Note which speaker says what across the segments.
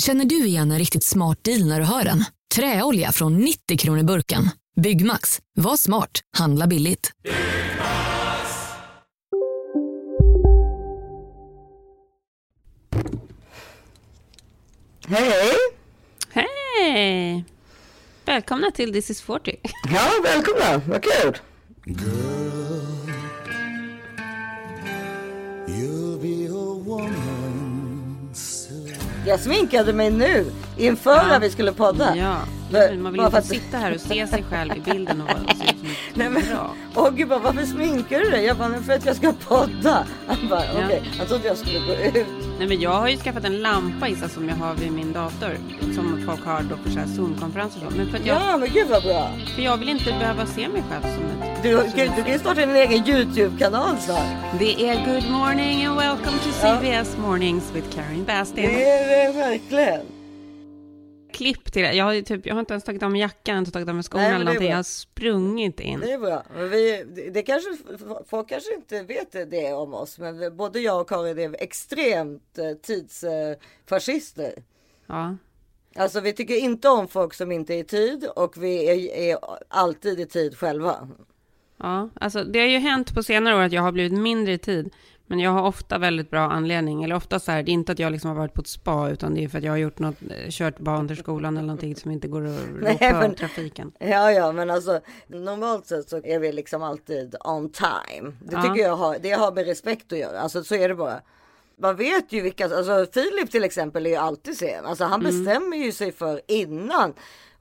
Speaker 1: Känner du igen en riktigt smart deal när du hör den? Träolja från 90 kronor burken. Byggmax. Var smart. Handla billigt.
Speaker 2: Hej!
Speaker 3: Hej! Välkomna till This is 40.
Speaker 2: Ja, välkomna. Vad kul. Jag sminkade mig nu inför
Speaker 3: Ja.
Speaker 2: att vi skulle podda.
Speaker 3: Ja,
Speaker 2: Men-
Speaker 3: man vill inte
Speaker 2: att-
Speaker 3: sitta här och se sig själv i bilden och vara se ut som
Speaker 2: Nej,
Speaker 3: ett
Speaker 2: men,
Speaker 3: bra.
Speaker 2: åh gud, bara, varför sminkar du dig? Jag bara, "Nej, för att jag ska podda. Han bara,
Speaker 3: Ja.
Speaker 2: okej. Han trodde jag skulle gå ut.
Speaker 3: Nej men jag har ju skaffat en lampa Issa som jag har vid min dator. Som folk har då för så här Zoom-konferenser och så. Men för att jag,
Speaker 2: Ja, men gud vad bra.
Speaker 3: för jag vill inte behöva se mig själv som ett...
Speaker 2: Du,
Speaker 3: som
Speaker 2: du,
Speaker 3: ett-
Speaker 2: du kan ju starta en egen YouTube-kanal snart.
Speaker 3: Det är good morning and welcome to
Speaker 2: Ja.
Speaker 3: CBS Mornings with Karin Bastin.
Speaker 2: Det är det verkligen.
Speaker 3: Klipp till det. Jag har, typ, jag har inte ens tagit av mig jackan, inte tagit av mig skorna
Speaker 2: Nej,
Speaker 3: eller någonting. Jag har sprungit in.
Speaker 2: Det är bra. Vi, det, kanske, folk kanske inte vet det om oss, men både jag och Karin är extremt eh, tidsfascister.
Speaker 3: Ja.
Speaker 2: Alltså vi tycker inte om folk som inte är i tid och vi är, är alltid i tid själva.
Speaker 3: Ja, alltså det har ju hänt på senare år att jag har blivit mindre i tid. Men jag har ofta väldigt bra anledning. Eller ofta så här, det är inte att jag liksom har varit på ett spa, utan det är för att jag har gjort något, eh, kört barn till skolan eller någonting som inte går att rå på trafiken.
Speaker 2: Ja, ja, men alltså normalt sett så är vi liksom alltid on time. Det
Speaker 3: Ja.
Speaker 2: tycker jag har, det har med respekt att göra. Alltså så är det bara. Man vet ju vilka, alltså Filip till exempel är ju alltid sen. Alltså han
Speaker 3: Mm.
Speaker 2: bestämmer ju sig för innan.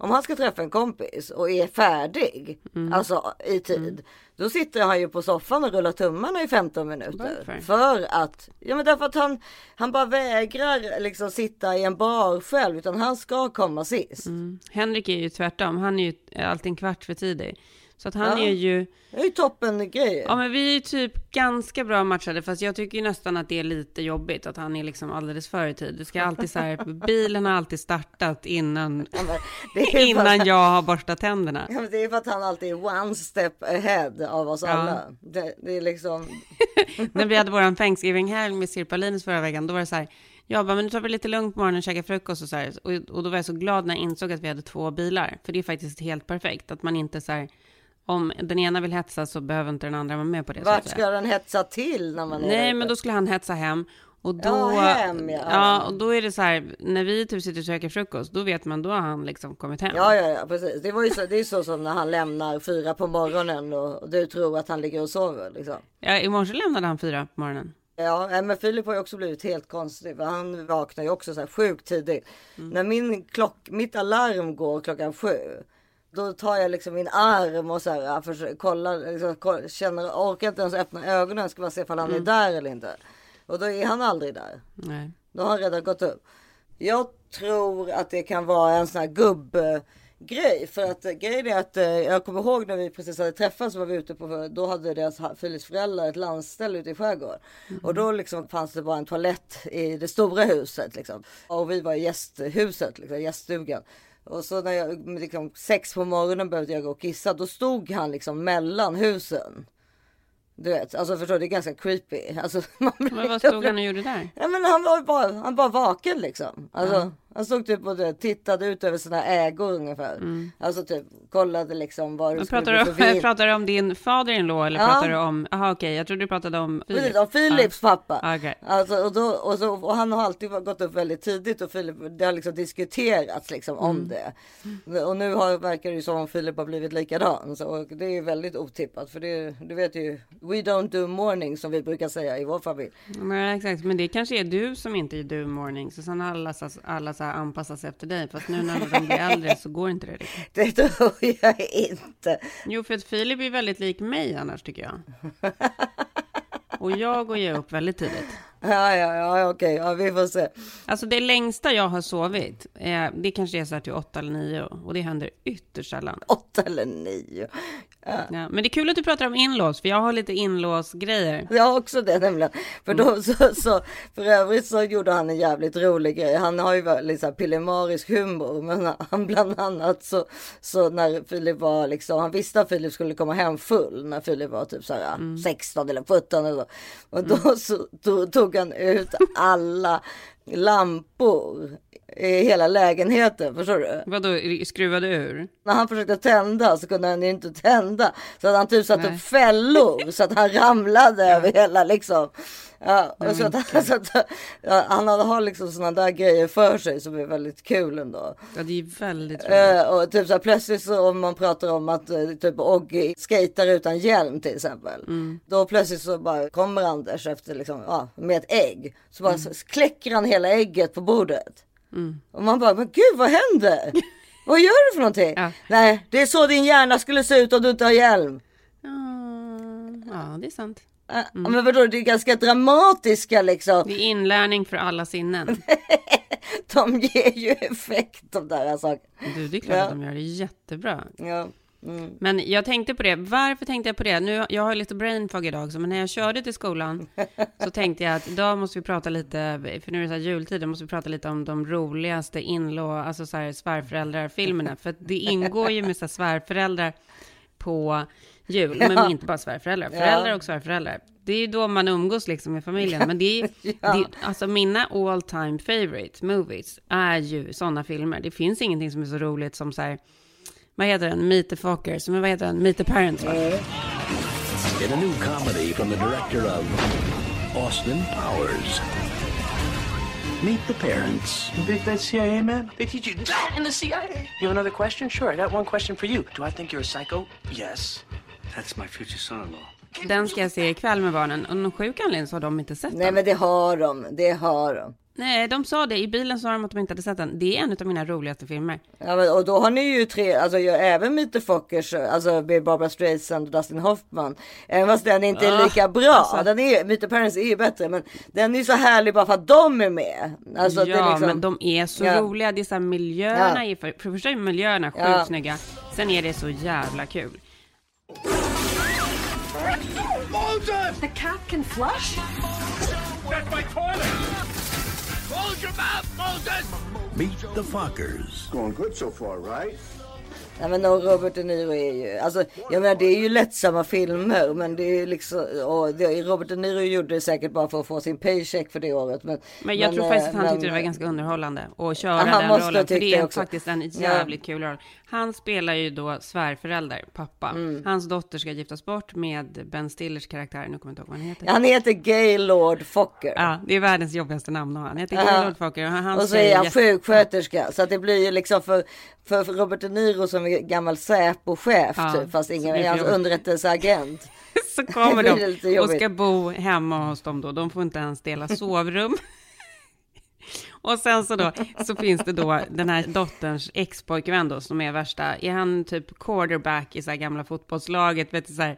Speaker 2: Om han ska träffa en kompis och är färdig,
Speaker 3: Mm.
Speaker 2: alltså i tid. Då sitter han ju på soffan och rullar tummarna i 15 minuter.
Speaker 3: Varför?
Speaker 2: För att, ja men därför att han, han bara vägrar liksom sitta i en bar själv. Utan han ska komma sist.
Speaker 3: Mm. Henrik är ju tvärtom, han är ju alltid en kvart för tidig. Så att han
Speaker 2: Ja.
Speaker 3: är ju,
Speaker 2: Det är ju toppen grej.
Speaker 3: ja men vi är ju typ ganska bra matchade, fast jag tycker ju nästan att det är lite jobbigt att han är liksom alldeles för i tid. Det ska alltid så här, bilen har alltid startat innan,
Speaker 2: Ja,
Speaker 3: innan
Speaker 2: att-
Speaker 3: jag har borstat tänderna.
Speaker 2: Ja, men det är för att han alltid är one step ahead av oss
Speaker 3: Ja.
Speaker 2: alla. Det, det är liksom.
Speaker 3: När vi hade våran Thanksgiving-helg med Sirpa Linus förra veckan, då var det så här, jag bara, men nu tar vi lite lugnt på morgonen och käkar frukost och så här. Och, och då var jag så glad när jag insåg att vi hade två bilar, för det är faktiskt helt perfekt, att man inte så här, om den ena vill hetsa så behöver inte den andra vara med på det.
Speaker 2: Vart ska den hetsa till när man
Speaker 3: Nej, men då skulle han hetsa hem. Och då,
Speaker 2: Ja, hem, ja.
Speaker 3: ja. och då är det så här, när vi typ sitter och käkar frukost, då vet man, då har han liksom kommit hem.
Speaker 2: Ja, ja, ja, precis. Det var ju så, det är så som när han lämnar fyra på morgonen och, och du tror att han ligger och sover liksom.
Speaker 3: ja I morse lämnade han fyra på morgonen.
Speaker 2: Ja, men Filip har ju också blivit helt konstig. För han vaknar ju också så här sjukt tidigt.
Speaker 3: Mm.
Speaker 2: När min klock, mitt alarm går klockan sju. Då tar jag liksom min arm och så här, jag försöker kolla, liksom, kolla, känner, orkar inte ens öppna ögonen. Ska bara se ifall han
Speaker 3: Mm.
Speaker 2: är där eller inte. Och då är han aldrig där.
Speaker 3: Nej.
Speaker 2: Då har han redan gått upp. Jag tror att det kan vara en sån här gubbgrej. För att grejen är att eh, jag kommer ihåg när vi precis hade träffats så var vi ute på, då hade deras Filips föräldrar ett landställe ute i skärgården. Och då liksom fanns det bara en toalett i det stora huset liksom. Och vi var i gästhuset, liksom, gäststugan. Och så när jag liksom sex på morgonen behövde jag gå och kissa, då stod han liksom mellan husen. Du vet, alltså förstår du, det är ganska creepy. Alltså, man
Speaker 3: Men vad stod han och gjorde där?
Speaker 2: Ja men han var bara, han var vaken liksom. Alltså, Han stod typ och det, tittade ut över sina ägor ungefär. Alltså typ kollade liksom vad det skulle
Speaker 3: pratar,
Speaker 2: bli
Speaker 3: du,
Speaker 2: för
Speaker 3: pratar du om din fader-in-law eller
Speaker 2: Ja.
Speaker 3: pratar du om, jaha okej, jag trodde du pratade om
Speaker 2: Precis, om Philips pappa.
Speaker 3: Ja, okej.
Speaker 2: Alltså, och, då, och, så, och han har alltid gått upp väldigt tidigt och Filip, det har liksom diskuterats liksom om
Speaker 3: Mm.
Speaker 2: det. Och nu har, verkar det ju som om Filip har blivit likadan. Så, och det är ju väldigt otippat för det, du vet ju, we don't do morning som vi brukar säga i vår familj.
Speaker 3: Men, exakt, men det kanske är du som inte är du morning, så sen har alla, så- här anpassas efter dig, fast nu när de blir äldre så går inte det riktigt.
Speaker 2: Det tror jag inte.
Speaker 3: Jo, för att Filip är väldigt lik mig annars tycker jag. Och jag går ju upp väldigt tidigt.
Speaker 2: Ja, ja, ja, okej, ja, vi får se.
Speaker 3: Alltså det längsta jag har sovit, eh, det kanske är så här till åtta eller nio och det händer ytterst sällan.
Speaker 2: Åtta eller nio.
Speaker 3: Ja, men det är kul att du pratar om inlås, för jag har lite inlåsgrejer.
Speaker 2: Jag har också det nämligen. För, då, så, så, för övrigt så gjorde han en jävligt rolig grej. Han har ju väldigt så här pillemarisk humor. Men han bland annat så, så när Filip var liksom, han visste att Filip skulle komma hem full. När Filip var typ så här 16 eller 17 eller så. Och då, så, då tog han ut alla lampor i hela lägenheten. Förstår du?
Speaker 3: Vadå, skruvade ur?
Speaker 2: När han försökte tända så kunde han inte tända. Så att han typ satte upp fällor så att han ramlade över hela liksom. Ja, och så att, så att, ja, han har liksom sådana där grejer för sig som är väldigt kul ändå.
Speaker 3: Ja, det är väldigt roligt.
Speaker 2: Eh, och typ så här, plötsligt så om man pratar om att eh, typ Oggy skejtar utan hjälm till exempel. Då plötsligt så bara kommer Anders efter liksom, ja, med ett ägg. Så bara så kläcker han hela ägget på bordet. Och man bara, men gud vad händer? vad gör du för någonting?
Speaker 3: Ja.
Speaker 2: Nej, det är så din hjärna skulle se ut om du inte har hjälm.
Speaker 3: Ja, ja, det är sant.
Speaker 2: Eh, Men vadå, det är ganska dramatiska liksom.
Speaker 3: Det är inlärning för alla sinnen.
Speaker 2: De ger ju effekt de där sakerna.
Speaker 3: Du, det är klart
Speaker 2: Ja.
Speaker 3: att de gör det jättebra.
Speaker 2: Ja. Mm.
Speaker 3: Men jag tänkte på det, varför tänkte jag på det? Nu, jag har lite brain fog idag, så men när jag körde till skolan så tänkte jag att idag måste vi prata lite, för nu är det så här jultid, då måste vi prata lite om de roligaste inlå, alltså så här svärföräldrar-filmerna. För det ingår ju med så här svärföräldrar på jul, men inte bara svärföräldrar, föräldrar och svärföräldrar. Det är ju då man umgås liksom med familjen, men det är, det, alltså mina all time favorite movies är ju sådana filmer. Det finns ingenting som är så roligt som så här, vad heter den? Meet the Fockers, men vad heter den? Meet the Parents, va?
Speaker 4: In a new comedy from the director of Austin Powers. Meet the parents.
Speaker 5: You think that's CIA, man? They teach you that in the CIA. You have another question? Sure, I got one question for you. Do I think you're a psycho? Yes. That's my future son-in-law.
Speaker 3: Den ska jag se ikväll med barnen. Och någon sjuk anledning så har de inte sett
Speaker 2: Nej
Speaker 3: den.
Speaker 2: men det har de, det har de.
Speaker 3: Nej, de sa det. I bilen sa de att de inte hade sett den. Det är en av mina roligaste filmer.
Speaker 2: Ja, men, och då har ni ju tre, alltså ju, även Meet Fockers, alltså med Barbara Streisand och Dustin Hoffman. Även fast den inte är lika bra.
Speaker 3: alltså.
Speaker 2: Den är, Meet Parents är ju bättre, men den är ju så härlig bara för att de är med. Alltså, det
Speaker 3: ja,
Speaker 2: är liksom,
Speaker 3: men de är så
Speaker 2: Ja.
Speaker 3: roliga. Det är så här, miljöerna
Speaker 2: Ja.
Speaker 3: är, för, för det första är miljöerna sjukt
Speaker 2: Ja.
Speaker 3: snygga. Sen är det så jävla kul.
Speaker 6: The cat can flush?
Speaker 4: That's my toilet! Close your mouth, Moses! Meet the Fockers.
Speaker 7: Going good so far, right?
Speaker 2: Nej men och Robert De Niro är ju, alltså jag menar det är ju lättsamma filmer men det är liksom, och det, Robert De Niro gjorde det säkert bara för att få sin paycheck för det året. Men,
Speaker 3: Men jag tror
Speaker 2: eh,
Speaker 3: faktiskt att han
Speaker 2: men-
Speaker 3: tyckte det var ganska underhållande att köra
Speaker 2: Ja, han
Speaker 3: den rollen. För det är
Speaker 2: också.
Speaker 3: faktiskt en
Speaker 2: Ja.
Speaker 3: jävligt kul roll. Han spelar ju då svärförälder, pappa.
Speaker 2: Mm.
Speaker 3: Hans dotter ska giftas bort med Ben Stillers karaktär. Nu kommer jag inte ihåg vad han heter.
Speaker 2: Han heter Gaylord Fokker.
Speaker 3: Ja, det är världens jobbigaste namn att ha. Han heter
Speaker 2: Ja.
Speaker 3: Gaylord Fokker och han
Speaker 2: och så är han sjuksköterska. Så att det blir ju liksom för, för för Robert De Niro som är gammal Säpo-chef
Speaker 3: Ja,
Speaker 2: typ, fast ingen
Speaker 3: jobbigt.
Speaker 2: underrättelseagent.
Speaker 3: så kommer de och ska bo hemma hos dem då. De får inte ens dela sovrum. Och sen så då, så finns det då den här dotterns ex-pojkvän då, som är värsta, är han typ quarterback i så här gamla fotbollslaget, vet du så här,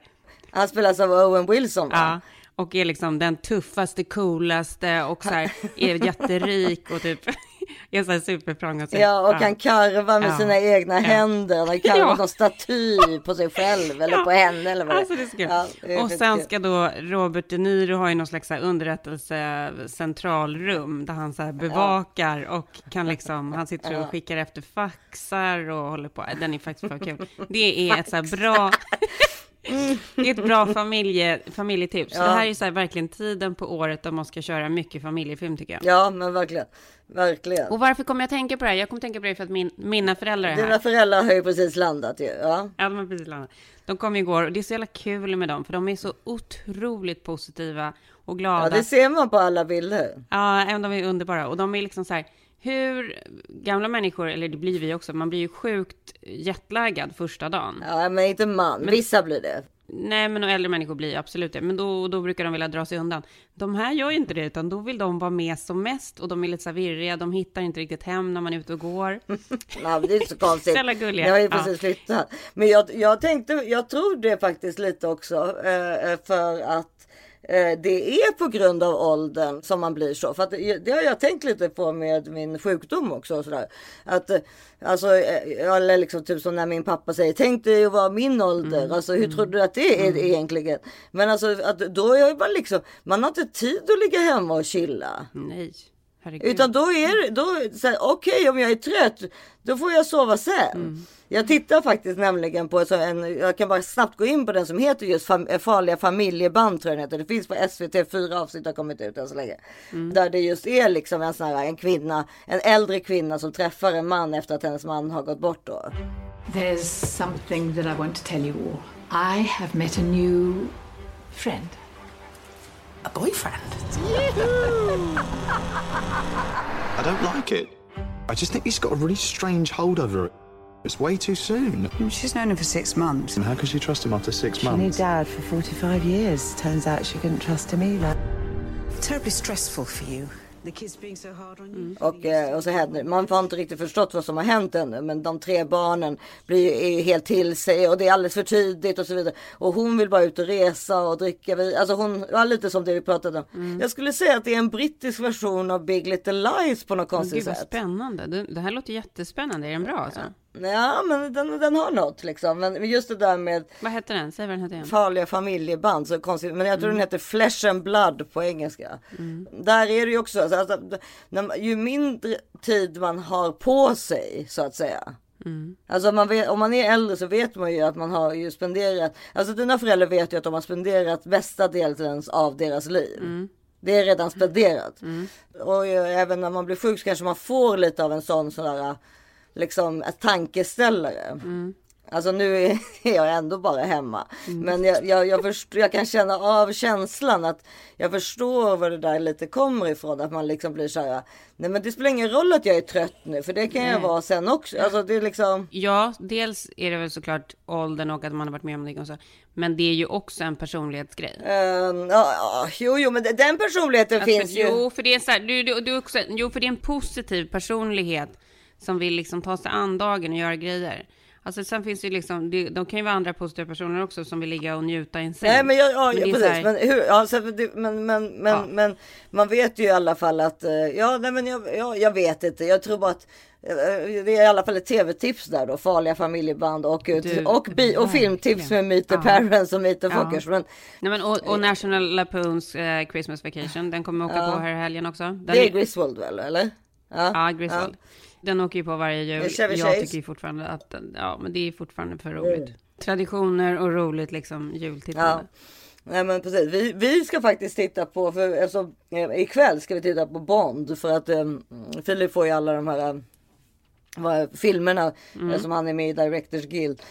Speaker 2: Han spelas av Owen Wilson va?
Speaker 3: ja, och är liksom den tuffaste, coolaste och så här, är jätterik och typ, är så här superframgångsrik.
Speaker 2: Ja, och kan karva med
Speaker 3: Ja.
Speaker 2: sina egna händer. Han har karvat
Speaker 3: Ja.
Speaker 2: någon staty på sig själv eller
Speaker 3: Ja.
Speaker 2: på henne eller vad
Speaker 3: Alltså det är så.
Speaker 2: Ja,
Speaker 3: och sen ska då Robert De Niro ha ju någon slags så underrättelsecentralrum där han så här bevakar och kan liksom, han sitter och skickar efter faxar och håller på. Den är faktiskt för kul. Det är ett så här bra, det är ett bra familje, familjetips.
Speaker 2: Ja.
Speaker 3: Det här är så här verkligen tiden på året då man ska köra mycket familjefilm tycker jag.
Speaker 2: Ja, men verkligen. Verkligen.
Speaker 3: Och varför kommer jag tänka på det här? Jag kommer tänka på det för att min, mina föräldrar är här.
Speaker 2: Dina föräldrar har ju precis landat ju. Ja.
Speaker 3: Ja, de har precis landat. De kom igår och det är så jävla kul med dem, för de är så otroligt positiva och glada.
Speaker 2: ja, det ser man på alla bilder.
Speaker 3: Ja, även de är underbara. Och de är liksom så här, hur gamla människor, eller det blir vi också, man blir ju sjukt jetlaggad första dagen.
Speaker 2: Ja, men inte man. Vissa blir det.
Speaker 3: Nej, men och äldre människor blir absolut det. Men då, då brukar de vilja dra sig undan. De här gör ju inte det, utan då vill de vara med som mest. Och de är lite så virriga, de hittar inte riktigt hem när man är ute och går.
Speaker 2: Ja, det är inte så konstigt.
Speaker 3: Snälla gulliga.
Speaker 2: Jag har ju
Speaker 3: Ja.
Speaker 2: precis flyttat. Men jag, jag tänkte, jag tror det faktiskt lite också. Eh, för att eh, det är på grund av åldern som man blir så. För det, det har jag tänkt lite på med min sjukdom också. Sådär. Att, eh, alltså, eh, eller liksom typ som när min pappa säger, tänk dig att vara min ålder.
Speaker 3: Mm.
Speaker 2: Alltså hur tror du att det är egentligen? Men alltså att då är man liksom, man har inte tid att ligga hemma och chilla.
Speaker 3: Nej, herregud.
Speaker 2: Utan då är det, då, okej om jag är trött, då får jag sova sen.
Speaker 3: Mm.
Speaker 2: Jag tittar faktiskt nämligen på så en, jag kan bara snabbt gå in på den som heter just fam, Farliga familjeband tror jag den heter. Det finns på SVT, fyra avsnitt har kommit ut än så länge.
Speaker 3: Mm.
Speaker 2: Där det just är liksom en sån här, en kvinna, en äldre kvinna som träffar en man efter att hennes man har gått bort då.
Speaker 6: There's something that I want to tell you all. I have met a new friend.
Speaker 5: A boyfriend?
Speaker 8: I don't like it. I just think he's got a really strange hold over it. It's way too soon.
Speaker 9: Mm, she's known him for six months.
Speaker 8: And how can she trust him after six
Speaker 9: She knew
Speaker 8: months?
Speaker 9: Dad for 45 years. Turns out she couldn't trust him either. Terribly stressful for you. You.
Speaker 2: Och, eh, och så händer Man har inte riktigt förstått vad som har hänt ännu. Men de tre barnen blir är helt till sig och det är alldeles för tidigt och så vidare. Och hon vill bara ut och resa och dricka. Alltså hon, ja, lite som det vi pratade om.
Speaker 3: Mm.
Speaker 2: Jag skulle säga att det är en brittisk version av Big Little Lies på något konstigt
Speaker 3: Gud vad
Speaker 2: sätt.
Speaker 3: spännande. Det, det här låter jättespännande. Är den bra alltså?
Speaker 2: Ja men den, den har något liksom. Men just det där med
Speaker 3: Vad heter den? Säg vad den heter igen.
Speaker 2: farliga familjeband. Så konstigt. Men jag tror den heter Flesh and Blood på engelska. Där är det ju också. Alltså, när, ju mindre tid man har på sig så att säga. Alltså man vet, om man är äldre så vet man ju att man har ju spenderat. Alltså dina föräldrar vet ju att de har spenderat bästa delen av deras liv. Det är redan spenderat. Och ju, även när man blir sjuk så kanske man får lite av en sån sådär liksom ett tankeställare. Alltså nu är jag ändå bara hemma. Men jag, jag, jag, förstår, jag kan känna av känslan att jag förstår var det där lite kommer ifrån. Att man liksom blir så här. Nej men det spelar ingen roll att jag är trött nu. För det kan jag
Speaker 3: Nej.
Speaker 2: vara sen också. Alltså det är liksom.
Speaker 3: Ja, dels är det väl såklart åldern och att man har varit med om det och så. Men det är ju också en personlighetsgrej.
Speaker 2: ehm, ja, ja, jo, jo, men den personligheten
Speaker 3: Alltså,
Speaker 2: finns ju.
Speaker 3: Jo, för det är så här, du, du, du också, jo, för det är en positiv personlighet som vill liksom ta sig an dagen och göra grejer. Alltså sen finns det ju liksom, det, de kan ju vara andra positiva personer också som vill ligga och njuta i en säng.
Speaker 2: Nej men jag, ja,
Speaker 3: Men
Speaker 2: precis.
Speaker 3: här-
Speaker 2: Men, hur, ja, så, men, men, men,
Speaker 3: Ja.
Speaker 2: men man vet ju i alla fall att, eh, ja, nej, men jag, ja, jag vet inte. Jag tror bara att eh, det är i alla fall ett tv-tips där då. Farliga familjeband och, ut,
Speaker 3: Du,
Speaker 2: och, bi, och filmtips med Meet the
Speaker 3: Ja.
Speaker 2: Parents och Meet the
Speaker 3: Ja.
Speaker 2: Fuckers. Men
Speaker 3: Nej, men, och, och National Lapoons eh, Christmas Vacation, den kommer åka
Speaker 2: Ja.
Speaker 3: på här i helgen också. Den
Speaker 2: det är Griswold väl, eller?
Speaker 3: Ja, Griswold. Den åker ju på varje jul. Jag
Speaker 2: Chase.
Speaker 3: tycker ju fortfarande att ja, men det är fortfarande för roligt. Traditioner och roligt liksom jultittande.
Speaker 2: Ja. Nej men precis. Vi, vi ska faktiskt titta på, för eh, ikväll ska vi titta på Bond. För att eh, Filip får ju alla de här eh, vad, filmerna
Speaker 3: Mm.
Speaker 2: eh, som han är med i Directors Guild.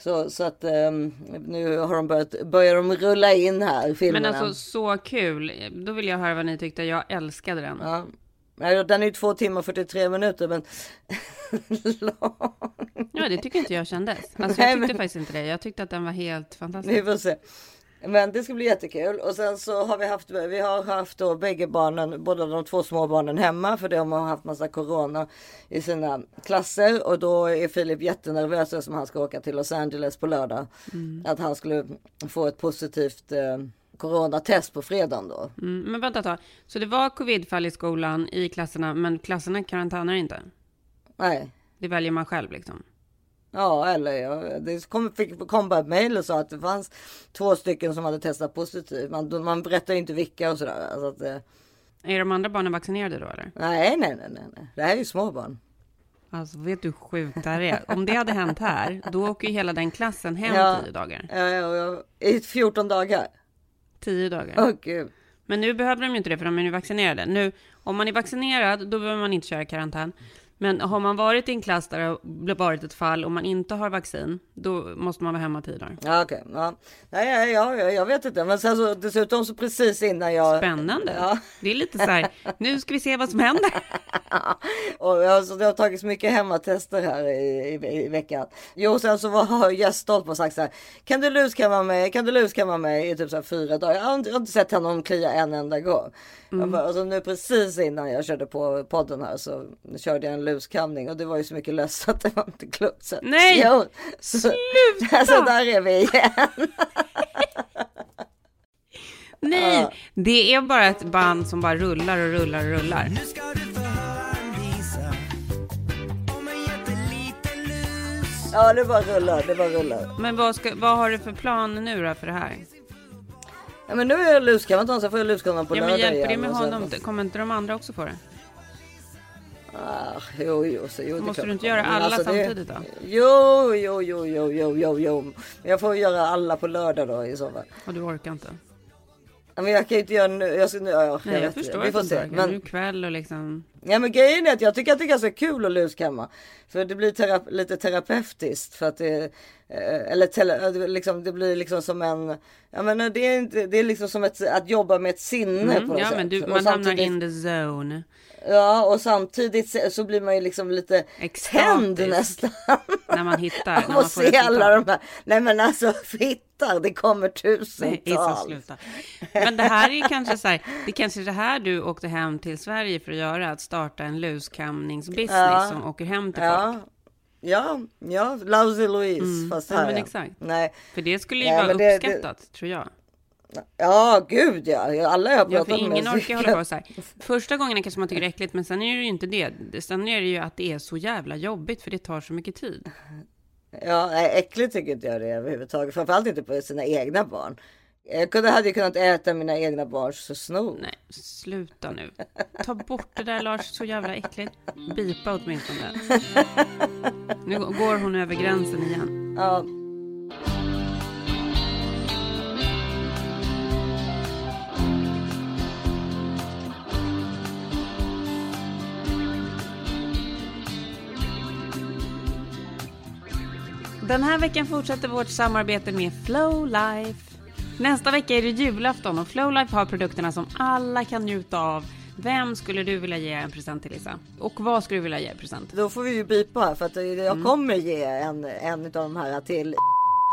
Speaker 2: Så, så att eh, nu har de börjat, börjar de rulla in här filmerna.
Speaker 3: Men alltså så kul. Då vill jag höra vad ni tyckte. Jag älskade den.
Speaker 2: Ja. Nej, Den är ju två timmar och 43 minuter men
Speaker 3: Ja, det tycker inte jag kändes. Alltså,
Speaker 2: Nej,
Speaker 3: jag tyckte
Speaker 2: men-
Speaker 3: faktiskt inte det. Jag tyckte att den var helt
Speaker 2: Vi
Speaker 3: fantastisk.
Speaker 2: får se. Men det ska bli jättekul. Och sen så har vi haft, vi har haft då bägge barnen, båda de två små barnen hemma för de har haft massa corona i sina klasser. Och då är Filip jättenervös eftersom han ska åka till Los Angeles på lördag. Att han skulle få ett positivt eh, coronatest på fredagen då.
Speaker 3: Mm, men vänta ett tag. Så det var covidfall i skolan, i klasserna, men klasserna karantänar inte?
Speaker 2: Nej.
Speaker 3: Det väljer man själv liksom?
Speaker 2: Ja, eller ja, det kom, fick, kom bara ett mejl och sa att det fanns två stycken som hade testat positivt. Man, man berättar inte vilka och sådär. Alltså att, eh,
Speaker 3: Är de andra barnen vaccinerade då eller?
Speaker 2: nej, nej, nej, nej, nej. Det här är ju små barn.
Speaker 3: Alltså vet du hur sjukt det här är? Om det hade hänt här, då åker ju hela den klassen hem
Speaker 2: Ja.
Speaker 3: tio dagar.
Speaker 2: Ja, ja, ja. I 14 dagar.
Speaker 3: Tio dagar.
Speaker 2: Åh gud.
Speaker 3: Men nu behöver de ju inte det för de är ju vaccinerade. Nu, om man är vaccinerad, då behöver man inte köra karantän. Men har man varit i en klass där det har varit ett fall och man inte har vaccin, då måste man vara hemma tio dagar.
Speaker 2: Ja, okej. Ja. Nej, ja, ja, jag vet inte. Men sen så dessutom så precis innan jag...
Speaker 3: Spännande.
Speaker 2: Ja.
Speaker 3: Det är lite så här, nu ska vi se vad som händer.
Speaker 2: Och jag, så det har tagits mycket hemmatester här i, i, i veckan. Jo, sen så var, har Gästolp och sagt så här. Kan du luskamma mig? Kan du luskamma mig i typ så här fyra dagar? Jag har inte, jag har inte sett honom klia en enda gång. Jag bara, och så nu precis innan jag körde på podden här så körde jag en luskamning och det var ju så mycket löss så att det var inte klokt. Så-
Speaker 3: Nej!
Speaker 2: Jo, så,
Speaker 3: Sluta!
Speaker 2: Alltså där är vi igen.
Speaker 3: Nej, det är bara ett band som bara rullar och rullar och rullar.
Speaker 2: Ja, det bara rullar, det bara rullar.
Speaker 3: Men vad, ska, vad har du för plan nu då för det här?
Speaker 2: Ja, men nu är jag luskammaren, så får jag luskammaren på
Speaker 3: Ja, men
Speaker 2: lördag
Speaker 3: hjälper det
Speaker 2: igen,
Speaker 3: med honom? Kommer inte de andra också få det?
Speaker 2: Ah, jo, jo, så, jo, det
Speaker 3: Måste du inte göra alla
Speaker 2: alltså, det-
Speaker 3: samtidigt då?
Speaker 2: Jo, jo, jo, jo, jo, jo, jo. Jag får göra alla på lördag då i så fall.
Speaker 3: Och du orkar inte?
Speaker 2: Men jag kan ju inte göra nu. Jag, ska, nu- ja, jag,
Speaker 3: Nej, jag
Speaker 2: vet
Speaker 3: förstår
Speaker 2: inte. Vi får se. Men,
Speaker 3: Nu kväll och liksom...
Speaker 2: ja, men grejen är att jag tycker att det är ganska kul att luskamma. För det blir tera, lite terapeutiskt. För att det, eh, eller tele, det liksom, det blir liksom som en, ja men det är, inte, det är liksom som ett, att jobba med ett sinne
Speaker 3: Mm,
Speaker 2: på något
Speaker 3: ja,
Speaker 2: sätt.
Speaker 3: men du, man hamnar
Speaker 2: samtidigt-
Speaker 3: in the zone.
Speaker 2: Ja, och samtidigt så- blir man ju liksom lite tänd nästan.
Speaker 3: När man hittar, när man får
Speaker 2: se alla de här. Nej men alltså fittar, det kommer tusentals.
Speaker 3: Men det här är kanske så här, det är kanske det här du åkte hem till Sverige för att göra, att starta en luskamningsbusiness
Speaker 2: Ja.
Speaker 3: som åker hem till
Speaker 2: Ja.
Speaker 3: folk.
Speaker 2: Ja, ja, Lousy Louise
Speaker 3: Mm.
Speaker 2: fast
Speaker 3: Ja,
Speaker 2: här.
Speaker 3: men
Speaker 2: ja.
Speaker 3: exakt.
Speaker 2: Nej.
Speaker 3: För det skulle ju
Speaker 2: Nej,
Speaker 3: vara
Speaker 2: men det-
Speaker 3: uppskattat, tror jag.
Speaker 2: Ja, gud ja. Alla jag har
Speaker 3: Ja,
Speaker 2: pratat
Speaker 3: för ingen
Speaker 2: med.
Speaker 3: orkar hålla på så här. Första gången kanske man tycker det är äckligt, men sen är det ju inte det. Sen är det ju att det är så jävla jobbigt, för det tar så mycket tid.
Speaker 2: Ja, äckligt tycker inte jag det överhuvudtaget. Framförallt inte på sina egna barn. Jag kunde, hade ju kunnat äta mina egna barns snor.
Speaker 3: Nej, sluta nu. Ta bort det där Lars, så jävla äckligt. Bipa åtminstone. Nu går hon över gränsen igen.
Speaker 2: Ja.
Speaker 3: Den här veckan fortsätter vårt samarbete med Flow Life. Nästa vecka är det julafton och Flow Life har produkterna som alla kan njuta av. Vem skulle du vilja ge en present till Lisa? Och vad skulle du vilja ge en present?
Speaker 2: Då får vi ju bipa här för att jag
Speaker 3: Mm.
Speaker 2: kommer ge en, en av de här till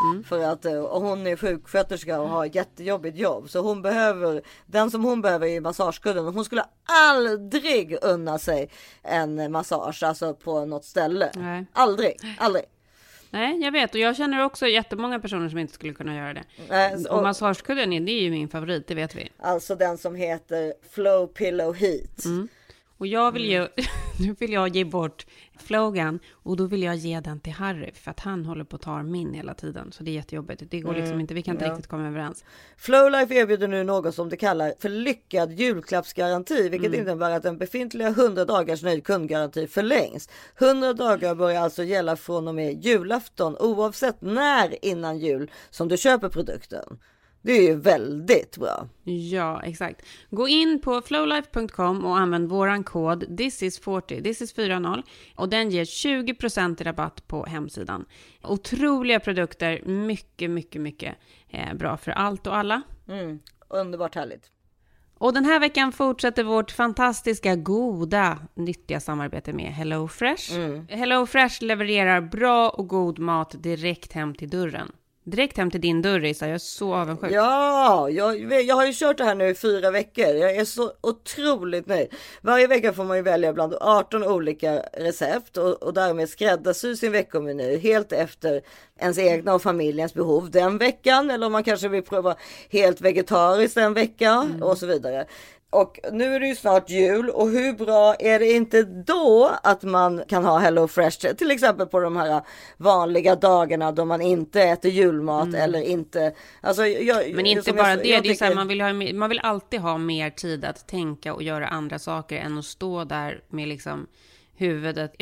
Speaker 3: Mm.
Speaker 2: För att eh, hon är sjuksköterska och har ett jättejobbigt jobb. Så hon behöver, den som hon behöver är massagekudden. Hon skulle aldrig unna sig en massage, alltså på något ställe.
Speaker 3: Nej.
Speaker 2: Aldrig, aldrig.
Speaker 3: Nej, jag vet och jag känner också jättemånga personer som inte skulle kunna göra det.
Speaker 2: Nej,
Speaker 3: och massagekudden är, det är ju min favorit, det vet vi.
Speaker 2: Alltså den som heter Flow Pillow Heat.
Speaker 3: Mm. Och jag vill
Speaker 2: Mm.
Speaker 3: ju, nu vill jag ge bort flogan och då vill jag ge den till Harry för att han håller på att ta min hela tiden. Så det är jättejobbigt. Det går liksom
Speaker 2: Mm,
Speaker 3: inte, vi kan inte
Speaker 2: ja.
Speaker 3: riktigt komma överens.
Speaker 2: Flowlife erbjuder nu något som de kallar för lyckad julklappsgaranti, vilket
Speaker 3: Mm.
Speaker 2: innebär att den befintliga 100 dagars nöjd kundgaranti förlängs. 100 dagar börjar alltså gälla från och med julafton oavsett när innan jul som du köper produkten. Det är ju väldigt bra.
Speaker 3: Ja, exakt. Gå in på flowlife.com och använd våran kod thisis40, this is 40 och den ger 20% i rabatt på hemsidan. Otroliga produkter, mycket, mycket, mycket eh, bra för allt och alla.
Speaker 2: Mm, underbart härligt.
Speaker 3: Och den här veckan fortsätter vårt fantastiska, goda, nyttiga samarbete med HelloFresh.
Speaker 2: Mm.
Speaker 3: HelloFresh levererar bra och god mat direkt hem till dörren. Direkt hem till din dörr, Isa. Jag är så avundsjuk.
Speaker 2: Ja, jag, jag har ju kört det här nu i fyra veckor. Jag är så otroligt nöjd. Varje vecka får man ju välja bland 18 olika recept och, och därmed skräddarsy sin veckomeny helt efter ens egna och familjens behov den veckan. Eller om man kanske vill pröva helt vegetariskt en vecka och så vidare. Och nu är det ju snart jul och hur bra är det inte då att man kan ha Hello Fresh till exempel på de här vanliga dagarna då man inte äter julmat eller inte. Alltså, jag,
Speaker 3: Men inte bara
Speaker 2: jag,
Speaker 3: det,
Speaker 2: jag
Speaker 3: det är så här,
Speaker 2: tycker-
Speaker 3: man, vill ha, man vill alltid ha mer tid att tänka och göra andra saker än att stå där med liksom huvudet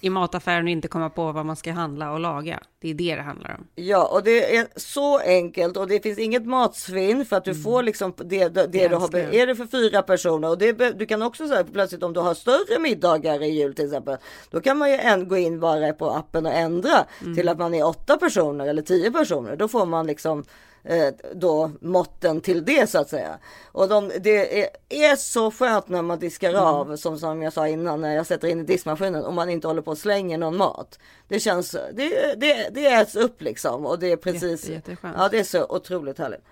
Speaker 3: i mataffären och inte komma på vad man ska handla och laga. Det är det det handlar om.
Speaker 2: Ja, och det är så enkelt och det finns inget matsvinn för att du får liksom det, det, det du har. Är det för fyra personer och det, du kan också säga plötsligt om du har större middagar i jul till exempel. Då kan man ju en, gå in bara på appen och ändra till att man är åtta personer eller tio personer. Då får man liksom då måtten till det så att säga. Och de, det är, är så skönt när man diskar av som, som jag sa innan när jag sätter in i diskmaskinen och man inte håller på och slänger någon mat. Det känns, det, det, det äts upp liksom och det är precis,
Speaker 3: Jätte,
Speaker 2: ja det är så otroligt härligt.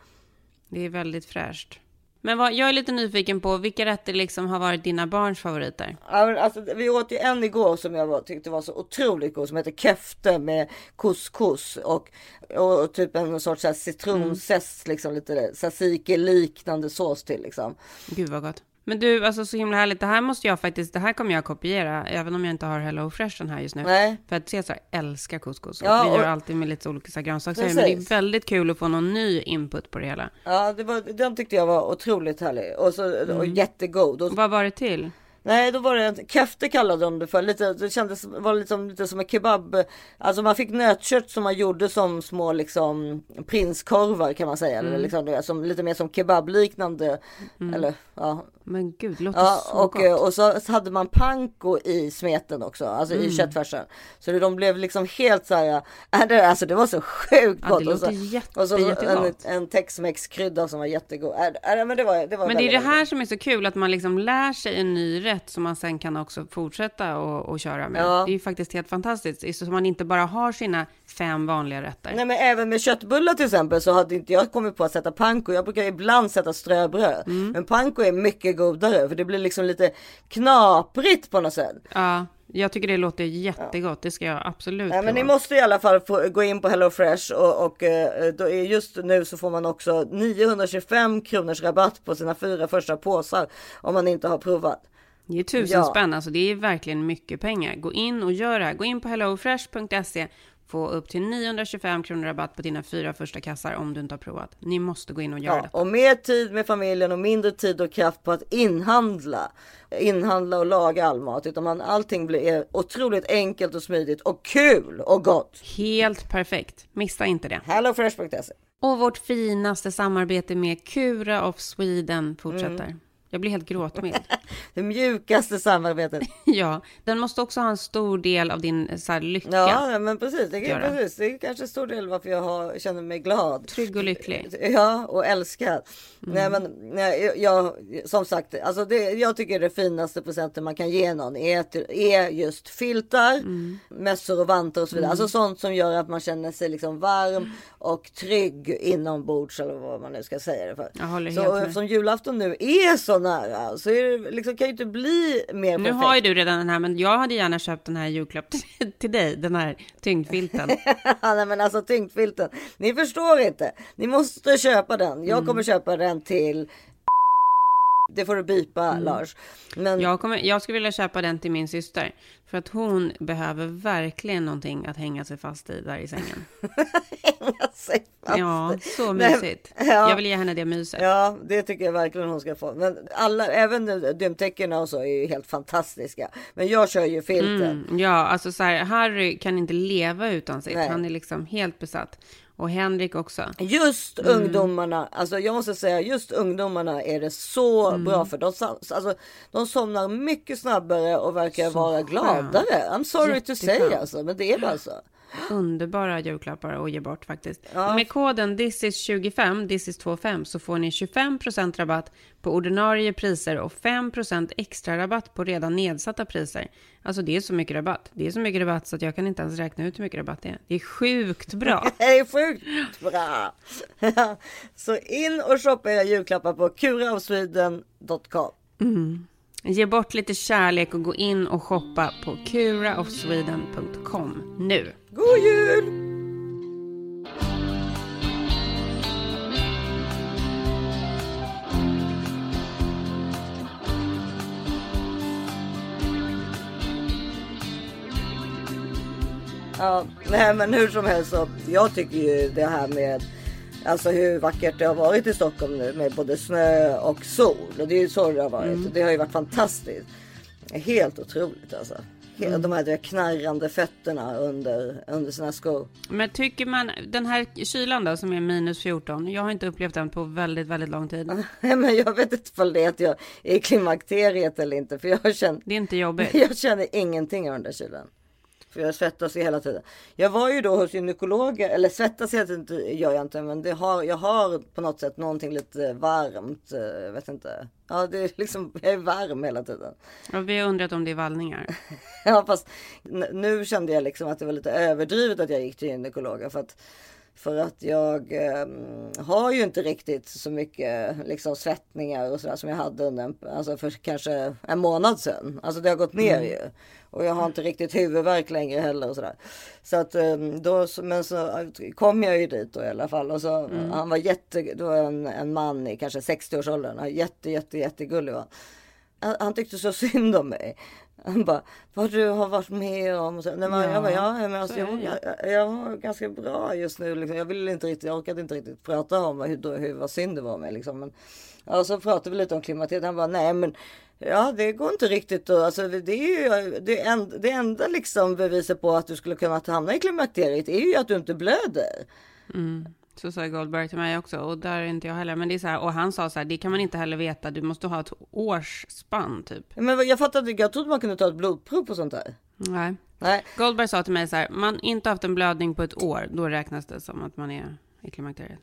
Speaker 3: Det är väldigt fräscht. Men vad, jag är lite nyfiken på vilka rätter liksom har varit dina barns favoriter?
Speaker 2: Ja, men alltså, vi åt ju en igår som jag tyckte var så otroligt god som heter kefte med couscous och, och typ en sorts citronzest
Speaker 3: Mm.
Speaker 2: liksom lite tzatziki liknande sås till liksom.
Speaker 3: Gud vad gott. Men du, alltså så himla härligt. Det här måste jag faktiskt, det här kommer jag kopiera, även om jag inte har Hello Fresh den här just nu.
Speaker 2: Nej.
Speaker 3: För att Cesar älskar couscous.
Speaker 2: Ja,
Speaker 3: och vi gör
Speaker 2: och-
Speaker 3: alltid med lite olika grönsaker. Men det är väldigt kul att få någon ny input på det hela.
Speaker 2: Ja, det var, den tyckte jag var otroligt härlig och, så, och
Speaker 3: Mm.
Speaker 2: jättegod. Och,
Speaker 3: Vad var det till?
Speaker 2: Nej, då var det en kefte kallade de det för. Lite, det kändes var liksom, lite som en kebab. Alltså man fick nötkött som man gjorde som små liksom prinskorvar kan man säga. Eller
Speaker 3: Mm.
Speaker 2: liksom, det, som, lite mer som kebabliknande.
Speaker 3: Mm.
Speaker 2: Eller ja.
Speaker 3: Men gud, det låter
Speaker 2: Ja,
Speaker 3: så
Speaker 2: och,
Speaker 3: gott.
Speaker 2: och så, så hade man panko i smeten också, alltså i
Speaker 3: Mm.
Speaker 2: köttfärsen. Så det, de blev liksom helt så här, äh, det, alltså det var så sjukt
Speaker 3: Ja,
Speaker 2: gott.
Speaker 3: det
Speaker 2: och så,
Speaker 3: jätte-
Speaker 2: och så en, en tex-mex krydda som var jättegod. Äh, äh, men det var, det var
Speaker 3: Men det är det här som är så kul, att man liksom lär sig en ny rätt som man sen kan också fortsätta och, och köra med.
Speaker 2: Ja.
Speaker 3: Det är ju faktiskt helt fantastiskt, så man inte bara har sina fem vanliga rätter.
Speaker 2: Nej men även med köttbullar till exempel så hade inte jag kommit på att sätta panko. Jag brukar ibland sätta ströbröd.
Speaker 3: Mm.
Speaker 2: Men panko är mycket godare för det blir liksom lite knaprigt på något sätt.
Speaker 3: Ja, jag tycker det låter jättegott, det ska jag absolut
Speaker 2: Nej, men ni måste i alla fall få gå in på HelloFresh och, och eh, då är just nu så får man också 925 kronors rabatt på sina fyra första påsar om man inte har provat.
Speaker 3: Det är tusen
Speaker 2: Ja.
Speaker 3: spänn, alltså det är verkligen mycket pengar. Gå in och gör det här. Gå in på hellofresh.se, få upp till 925 kronor rabatt på dina fyra första kassar om du inte har provat. Ni måste gå in och göra
Speaker 2: Ja,
Speaker 3: det.
Speaker 2: och mer tid med familjen och mindre tid och kraft på att inhandla. Inhandla och laga all mat. Utan man, allting blir otroligt enkelt och smidigt och kul och gott.
Speaker 3: Helt perfekt. Missa inte det.
Speaker 2: Hellofresh.se
Speaker 3: Och vårt finaste samarbete med Cura of Sweden fortsätter.
Speaker 2: Mm.
Speaker 3: Jag blir helt gråtmild.
Speaker 2: Det mjukaste samarbetet.
Speaker 3: ja, den måste också ha en stor del av din så här, lycka.
Speaker 2: Ja, men precis. Det, är, precis. det är kanske stor del varför jag har, känner mig glad.
Speaker 3: Trygg och lycklig.
Speaker 2: Ja, och älskad. Nej, men nej, jag, som sagt, alltså det, jag tycker det finaste presenten man kan ge någon är, är just filtar, mössor och vantar och så vidare.
Speaker 3: Mm.
Speaker 2: Alltså sånt som gör att man känner sig liksom varm och trygg inombords eller vad man nu ska säga det för.
Speaker 3: Jag håller
Speaker 2: så
Speaker 3: helt med.
Speaker 2: eftersom julafton nu är så nära så är det liksom, kan ju inte bli mer
Speaker 3: Nu
Speaker 2: perfekt.
Speaker 3: har ju du redan den här, men jag hade gärna köpt den här julklapp till, till dig, den här tyngdfilten.
Speaker 2: Nej men alltså tyngdfilten. Ni förstår inte. Ni måste köpa den. Jag
Speaker 3: Mm.
Speaker 2: kommer köpa den till det får du bipa Lars. Men
Speaker 3: Jag, kommer, jag skulle vilja köpa den till min syster. För att hon behöver verkligen någonting att hänga sig fast i där i sängen.
Speaker 2: sig fast
Speaker 3: Ja, så mysigt.
Speaker 2: ja.
Speaker 3: Jag vill ge henne det myset.
Speaker 2: Ja, det tycker jag verkligen hon ska få. Men alla, även dymtäckena och så är ju helt fantastiska. Men jag kör ju filten.
Speaker 3: Mm, ja, alltså så här, Harry kan inte leva utan sitt.
Speaker 2: Nej.
Speaker 3: Han är liksom helt besatt. Och Henrik också.
Speaker 2: Just
Speaker 3: Mm.
Speaker 2: ungdomarna, alltså jag måste säga just ungdomarna är det så
Speaker 3: Mm.
Speaker 2: bra för. De, alltså, de somnar mycket snabbare och verkar vara
Speaker 3: skönt.
Speaker 2: gladare. I'm sorry to say alltså, men det är bara så.
Speaker 3: Underbara julklappar att ge bort faktiskt.
Speaker 2: Ja.
Speaker 3: Med koden thisis25, thisis25, så får ni 25% rabatt på ordinarie priser och 5% extra rabatt på redan nedsatta priser. Alltså det är så mycket rabatt. Det är så mycket rabatt så att jag kan inte ens räkna ut hur mycket rabatt det är. Det är sjukt bra.
Speaker 2: Det är sjukt bra. Så in och shoppa era julklappar på kuraofsweden.com.
Speaker 3: Mm. Ge bort lite kärlek och gå in och shoppa på kuraofsweden.com nu.
Speaker 2: God jul! Ja, nej men hur som helst så jag tycker ju det här med Alltså hur vackert det har varit i Stockholm nu med både snö och sol. Och det är ju så det har varit.
Speaker 3: Mm.
Speaker 2: Det har ju varit fantastiskt. Helt otroligt alltså.
Speaker 3: Mm.
Speaker 2: De här knarrande fötterna under, under sina skor.
Speaker 3: Men tycker man, den här kylan då som är minus 14, jag har inte upplevt den på väldigt, väldigt lång tid.
Speaker 2: Men jag vet inte ifall det är att jag är i klimakteriet eller inte. För jag känner,
Speaker 3: Det är inte jobbigt.
Speaker 2: jag känner ingenting av den där kylan. För jag svettas ju hela tiden. Jag var ju då hos gynekologer, eller svettas hela tiden gör jag inte. Men det har, jag har på något sätt någonting lite varmt. eh, Jag vet inte. Ja, det är liksom, jag är varm hela tiden.
Speaker 3: Och vi har undrat om det är vallningar.
Speaker 2: Ja, fast nu kände jag liksom att det var lite överdrivet att jag gick till gynekologer. För att För att jag eh, har ju inte riktigt så mycket liksom, svettningar och sådär som jag hade under en, alltså för kanske en månad sedan. Alltså det har gått ner
Speaker 10: Mm.
Speaker 2: ju. Och jag har inte riktigt huvudvärk längre heller och sådär. Så att eh, då, så- men så kom jag ju dit då i alla fall. Och så,
Speaker 10: Mm.
Speaker 2: Han var jätte, var en, en man i kanske 60-årsåldern. Han var Jätte, jätte, jättegullig var han. han. Tyckte så synd om mig. Han bara, vad du har varit med om. Och så, nej,
Speaker 10: Ja,
Speaker 2: jag bara, ja, men
Speaker 10: så
Speaker 2: alltså, jag, jag, jag var ganska bra just nu. Liksom. Jag ville inte riktigt, jag orkade inte riktigt prata om hur, då- hur vad synd det var med. Liksom. Men, ja, så pratade vi lite om klimakteriet. Han bara, nej men Ja, det går inte riktigt. att- Alltså, det är ju det, en, det enda liksom beviset på att du skulle kunna hamna i klimakteriet är ju att du inte blöder.
Speaker 3: Mm. Så sa Goldberg till mig också, och där är inte jag heller. Men det är så här, och han sa så här, det kan man inte heller veta, du måste ha ett årsspann typ.
Speaker 2: Men jag fattade jag trodde man kunde ta ett blodprov på sånt där.
Speaker 3: Nej.
Speaker 2: Nej.
Speaker 3: Goldberg sa till mig så här, man inte haft en blödning på ett år, då räknas det som att man är i klimakteriet.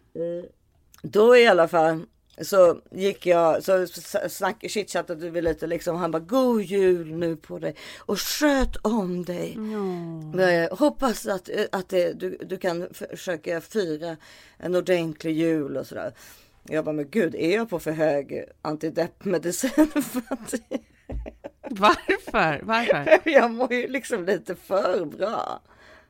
Speaker 2: Då i alla fall så gick jag, så snack, chitchattade vi lite liksom. Han bara, god jul nu på dig och sköt om dig. Men jag hoppas att, att det, du, du kan försöka fira en ordentlig jul och sådär. Jag bara, men gud, är jag på för hög antideppmedicin?
Speaker 3: Varför? Varför?
Speaker 2: jag mår ju liksom lite för bra.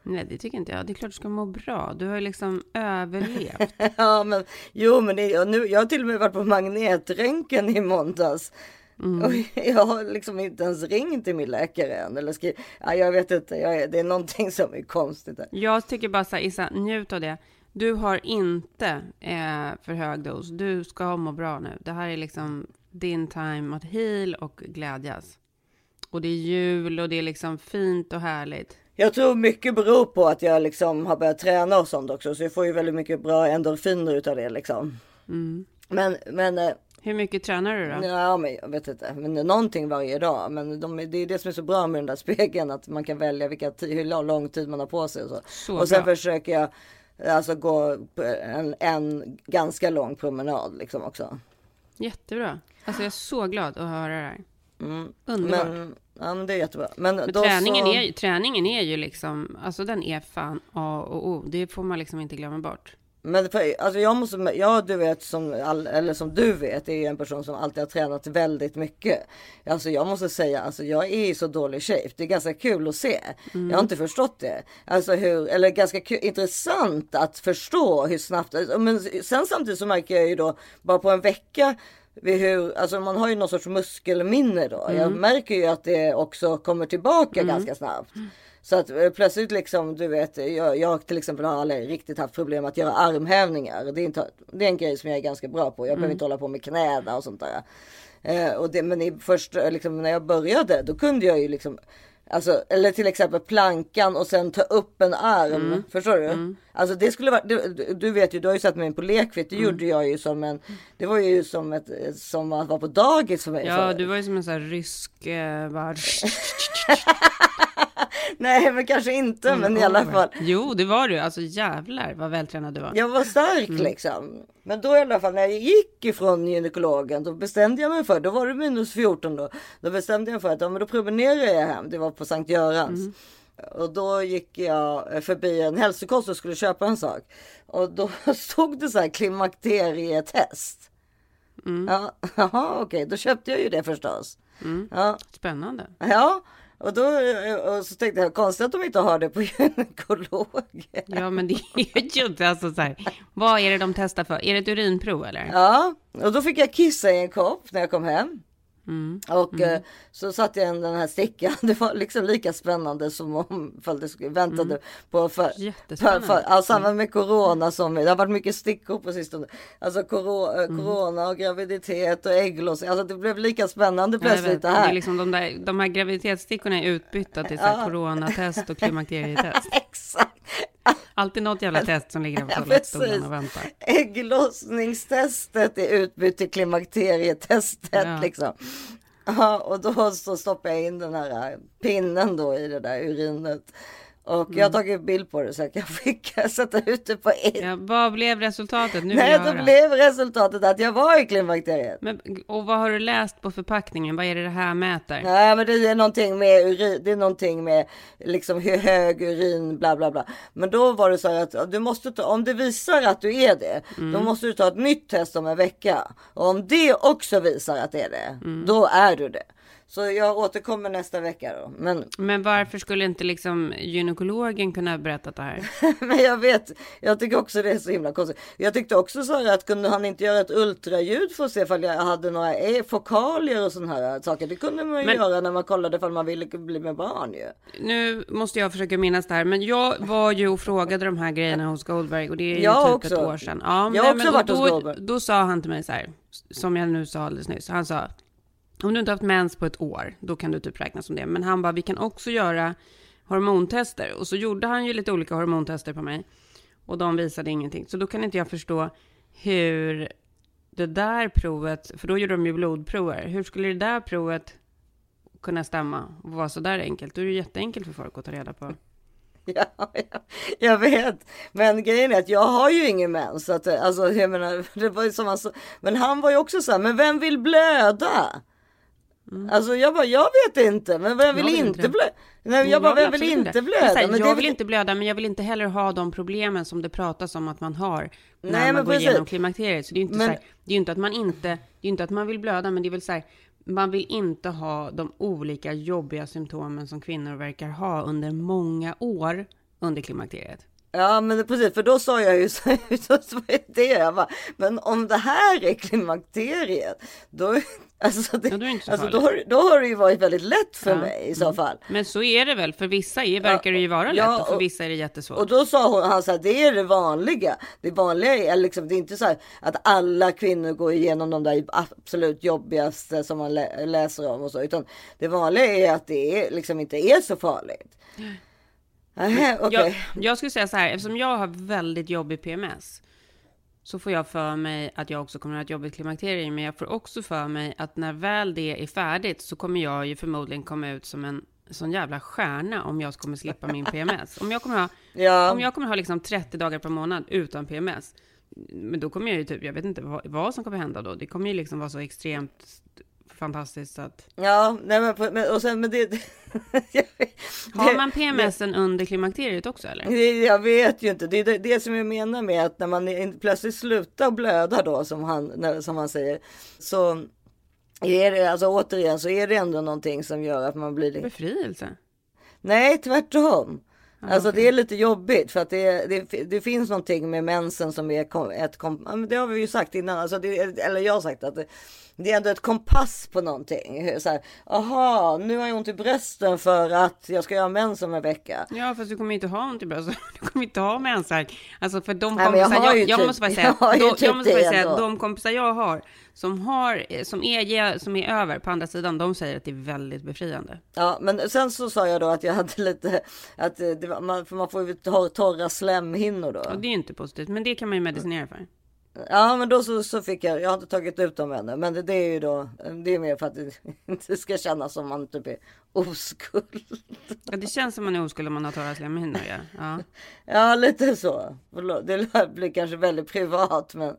Speaker 3: Nej, det tycker inte jag. Det är klart du ska må bra. Du har ju liksom överlevt.
Speaker 2: ja, men jo, men det, nu, jag har till och med varit på magnetröntgen i måndags. Och jag har liksom inte ens ringt till min läkare än. Eller skrivit. Ja, jag vet inte, jag, det är någonting som är konstigt. Där.
Speaker 3: Jag tycker bara så här, Issa, njut av det. Du har inte eh, för hög dos. Du ska må bra nu. Det här är liksom din time att heal och glädjas. Och det är jul och det är liksom fint och härligt.
Speaker 2: Jag tror mycket beror på att jag liksom har börjat träna och sånt också. Så jag får ju väldigt mycket bra endorfiner utav det liksom.
Speaker 3: Mm.
Speaker 2: Men, men eh,
Speaker 3: Hur mycket tränar du då?
Speaker 2: Ja, men jag vet inte. Men någonting varje dag. Men de, det är det som är så bra med den där spegeln. Att man kan välja vilka hur lång tid man har på sig. Och, så.
Speaker 3: Så
Speaker 2: och sen
Speaker 3: bra.
Speaker 2: försöker jag alltså gå en, en ganska lång promenad liksom också.
Speaker 3: Jättebra. Alltså jag är så glad att höra det här.
Speaker 2: Mm.
Speaker 3: Underbart.
Speaker 2: Men, ja, men det är jättebra. Men,
Speaker 3: Men träningen,
Speaker 2: så...
Speaker 3: är, träningen är ju liksom, alltså den är fan A och O. Det får man liksom inte glömma bort.
Speaker 2: Men för, alltså jag måste, ja du vet som, all, eller som du vet, är ju en person som alltid har tränat väldigt mycket. Alltså jag måste säga, alltså jag är i så dålig shape. Det är ganska kul att se.
Speaker 10: Mm.
Speaker 2: Jag har inte förstått det. Alltså hur, eller ganska kul, intressant att förstå hur snabbt, men sen samtidigt så märker jag ju då, bara på en vecka, vid hur, alltså man har ju någon sorts muskelminne då. Jag
Speaker 10: Mm.
Speaker 2: märker ju att det också kommer tillbaka
Speaker 10: Mm.
Speaker 2: ganska snabbt. Så att eh, plötsligt liksom, du vet, jag, jag till exempel har aldrig riktigt haft problem att göra armhävningar. Det är, inte, det är en grej som jag är ganska bra på. Jag
Speaker 10: Mm.
Speaker 2: behöver inte hålla på med knäna och sånt där. Eh, och det, men i först, eh, liksom, när jag började, då kunde jag ju liksom Alltså, eller till exempel plankan och sen ta upp en arm.
Speaker 10: Mm.
Speaker 2: Förstår du?
Speaker 10: Mm.
Speaker 2: Alltså det skulle vara, du, du vet ju, du har ju sett mig på lekfit. Det
Speaker 3: Mm.
Speaker 2: gjorde jag ju som en, det var ju som ett, som att vara på dagis för mig.
Speaker 3: Ja,
Speaker 2: för.
Speaker 3: du var ju som en sån här rysk, eh, bara...
Speaker 2: Nej, men kanske inte, men i alla fall.
Speaker 3: Jo, det var du. Alltså jävlar vad vältränad du var.
Speaker 2: Jag var stark
Speaker 3: Mm.
Speaker 2: liksom. Men då i alla fall när jag gick ifrån gynekologen då bestämde jag mig för, då var det minus 14 då. Då bestämde jag mig för att ja, men då promenerar jag hem. Det var på Sankt Görans.
Speaker 3: Mm.
Speaker 2: Och då gick jag förbi en hälsokost och skulle köpa en sak. Och då stod det så här klimakterietest.
Speaker 3: Mm.
Speaker 2: Ja, jaha, okej, då köpte jag ju det förstås. Ja.
Speaker 3: Spännande.
Speaker 2: Ja, och då och så tänkte jag konstigt att de inte har det på gynekolog.
Speaker 3: Ja, men det är ju inte alltså så här. Vad är det de testar för? Är det ett urinprov eller?
Speaker 2: Ja, och då fick jag kissa i en kopp när jag kom hem.
Speaker 3: Mm.
Speaker 2: Och eh, så satte jag in den här stickan. Det var liksom lika spännande som om det skulle väntade
Speaker 3: Mm.
Speaker 2: på för, för, för alltså samma med corona som det har varit mycket stickor på sistone. Alltså eh, corona och graviditet och ägglossning. Alltså det blev lika spännande plötsligt det här.
Speaker 3: är liksom de, där, de här graviditetsstickorna är utbytta till så här
Speaker 2: Ja.
Speaker 3: coronatest och klimakterietest.
Speaker 2: Exakt.
Speaker 3: Alltid något jävla test som ligger på toalettstolen och väntar.
Speaker 2: Ägglossningstestet är utbytt till klimakterietestet
Speaker 3: Ja.
Speaker 2: liksom. Ja, och då så stoppar jag in den här pinnen då i det där urinet. Och jag har tagit bild på det så jag kan skicka, sätta ut det på ett.
Speaker 3: Ja, vad blev resultatet? Nu
Speaker 2: Nej, då blev resultatet att jag var i klimakteriet.
Speaker 3: Men, och vad har du läst på förpackningen? Vad är det det här mäter?
Speaker 2: Nej men det är någonting med urin, det är någonting med liksom hur hög urin bla bla bla. Men då var det så här att du måste ta, om det visar att du är det,
Speaker 3: Mm.
Speaker 2: då måste du ta ett nytt test om en vecka. Och om det också visar att det är det,
Speaker 3: Mm.
Speaker 2: då är du det. Så jag återkommer nästa vecka då. Men,
Speaker 3: Men varför skulle inte liksom gynekologen kunna ha berättat det här?
Speaker 2: men jag vet, jag tycker också det är så himla konstigt. Jag tyckte också så här att kunde han inte göra ett ultraljud för att se ifall jag hade några eh, fokalier och sådana här saker. Det kunde man ju
Speaker 3: Men-
Speaker 2: göra när man kollade ifall man ville bli med barn ju.
Speaker 3: Nu måste jag försöka minnas det här, men jag var ju och frågade de här grejerna hos Goldberg och det är ju
Speaker 2: Jag
Speaker 3: typ
Speaker 2: också.
Speaker 3: ett år sedan. Ja,
Speaker 2: Jag har också
Speaker 3: men
Speaker 2: varit
Speaker 3: då,
Speaker 2: hos
Speaker 3: då,
Speaker 2: Goldberg.
Speaker 3: då sa han till mig så här, som jag nu sa alldeles nyss, han sa, om du inte haft mens på ett år, då kan du typ räkna som det. Men han bara, vi kan också göra hormontester. Och så gjorde han ju lite olika hormontester på mig. Och de visade ingenting. Så då kan inte jag förstå hur det där provet, för då gjorde de ju blodprover. Hur skulle det där provet kunna stämma och vara så där enkelt? Då är det ju jätteenkelt för folk att ta reda på.
Speaker 2: Ja, ja, jag vet. Men grejen är att jag har ju ingen mens. Så att, alltså, jag menar, det var ju som han sa. Men han var ju också så här, men vem vill blöda? Alltså jag bara, jag vet inte, men vem vill
Speaker 3: Mm. Jag vill
Speaker 2: inte blöda? Nej, jag bara, vill inte blöda?
Speaker 3: här,
Speaker 2: Men
Speaker 3: jag
Speaker 2: det
Speaker 3: vill inte blöda, men jag vill inte heller ha de problemen som det pratas om att man har när
Speaker 2: Nej,
Speaker 3: man går
Speaker 2: precis.
Speaker 3: igenom klimakteriet. Så det är ju inte
Speaker 2: Men-
Speaker 3: så här, det är inte att man inte, det är inte att man vill blöda, men det är väl så här, man vill inte ha de olika jobbiga symptomen som kvinnor verkar ha under många år under klimakteriet.
Speaker 2: Ja men precis, för då sa jag ju så, så, så det jag bara, men om det här är klimakteriet, då, alltså, det,
Speaker 3: Ja, då så
Speaker 2: alltså, då, har, då har det ju varit väldigt lätt för
Speaker 3: Ja,
Speaker 2: mig i så
Speaker 3: mm.
Speaker 2: fall.
Speaker 3: Men så är det väl, för vissa är, verkar det ju vara lätt
Speaker 2: ja,
Speaker 3: och för
Speaker 2: och-
Speaker 3: vissa är det jättesvårt.
Speaker 2: Och då sa hon, han sa det är det vanliga. Det vanliga är liksom, det är inte så här att alla kvinnor går igenom de där absolut jobbigaste som man lä- läser om och så, utan det vanliga är att det är, liksom inte är så farligt. Nähä, okej.
Speaker 3: jag, jag skulle säga så här, eftersom jag har väldigt jobbig PMS så får jag för mig att jag också kommer att ha ett jobbigt klimakterium, men jag får också för mig att när väl det är färdigt så kommer jag ju förmodligen komma ut som en sån jävla stjärna om jag kommer slippa min PMS. Om jag kommer ha,
Speaker 2: Ja.
Speaker 3: om jag kommer ha liksom 30 dagar per månad utan PMS, men då kommer jag ju typ, jag vet inte vad, vad som kommer hända då. Det kommer ju liksom vara så extremt fantastiskt att...
Speaker 2: Ja, nej men, men och sen men det.
Speaker 3: Har man PMSen under klimakteriet också eller?
Speaker 2: Det, jag vet ju inte. Det är det, det som jag menar med att när man plötsligt slutar blöda då som han, när, som han säger. Så är det alltså återigen så är det ändå någonting som gör att man blir lite.
Speaker 3: Befrielse?
Speaker 2: Nej, tvärtom. Alltså det är lite jobbigt för att det, det, det finns någonting med mensen som är ett det har vi ju sagt innan, alltså det, eller jag har sagt att det, är ändå ett kompass på någonting. Så här, aha, nu har jag ont i brösten för att jag ska göra mens om en vecka.
Speaker 3: Ja, fast du kommer inte ha ont i bröstet. Du kommer inte ha mensvärk. Alltså för de
Speaker 2: Nej, jag
Speaker 3: kompisar jag,
Speaker 2: ju
Speaker 3: jag,
Speaker 2: typ-
Speaker 3: måste bara
Speaker 2: jag
Speaker 3: säga,
Speaker 2: ju
Speaker 3: då,
Speaker 2: typ
Speaker 3: jag måste bara säga de kompisar jag har som har, som är, som är över på andra sidan, de säger att det är väldigt befriande.
Speaker 2: Ja, men sen så sa jag då att jag hade lite, att eh, var, man, för man får ju tor- torra slemhinnor då.
Speaker 3: Och det är inte positivt, men det kan man ju medicinera för.
Speaker 2: Ja, men då så, så fick jag, jag har inte tagit ut dem ännu, men det, det är ju då, det är mer för att det inte ska kännas som man typ är oskuld.
Speaker 3: Ja, det känns som man är oskuld om man har torra slemhinnor. Ja. Ja.
Speaker 2: Ja, lite så. Det blir kanske väldigt privat, men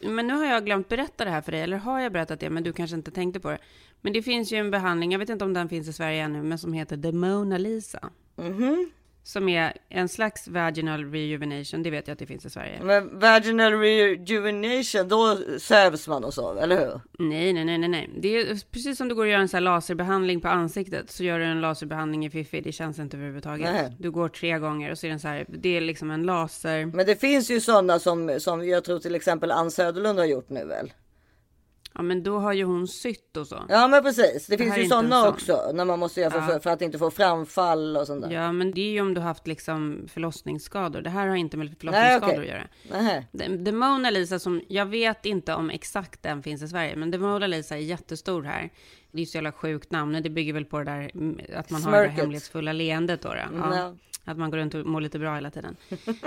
Speaker 3: Men nu har jag glömt berätta det här för dig, eller har jag berättat det, men du kanske inte tänkte på det. Men det finns ju en behandling, jag vet inte om den finns i Sverige ännu, men som heter The Mona Lisa.
Speaker 2: Mhm.
Speaker 3: Som är en slags vaginal rejuvenation, det vet jag att det finns i Sverige.
Speaker 2: Men vaginal rejuvenation, då sövs man och så, eller hur?
Speaker 3: Nej, nej, nej, nej, nej. Det är precis som du går och gör en sån här laserbehandling på ansiktet, så gör du en laserbehandling i Fifi, det känns inte överhuvudtaget.
Speaker 2: Nej.
Speaker 3: Du går tre gånger och så är den så här, det är liksom en laser.
Speaker 2: Men det finns ju sådana som, som jag tror till exempel Ann Söderlund har gjort nu väl?
Speaker 3: Ja, men då har ju hon sytt och så.
Speaker 2: Ja men precis, det
Speaker 3: Det
Speaker 2: finns ju sådana också när man måste göra för,
Speaker 3: Ja.
Speaker 2: för, för att inte få framfall och sånt där.
Speaker 3: Ja, men det är ju om du har haft liksom förlossningsskador. Det här har inte med
Speaker 2: Nej,
Speaker 3: förlossningsskador
Speaker 2: okej.
Speaker 3: att göra.
Speaker 2: Nähä.
Speaker 3: The, The Mona Lisa som, jag vet inte om exakt den finns i Sverige, men The Mona Lisa är jättestor här. Det är ju så jävla sjukt namn, det bygger väl på det där mm, att man har det
Speaker 2: Smirket.
Speaker 3: hemlighetsfulla leendet då. då. Ja.
Speaker 2: Ja.
Speaker 3: Att man går runt och mår lite bra hela tiden.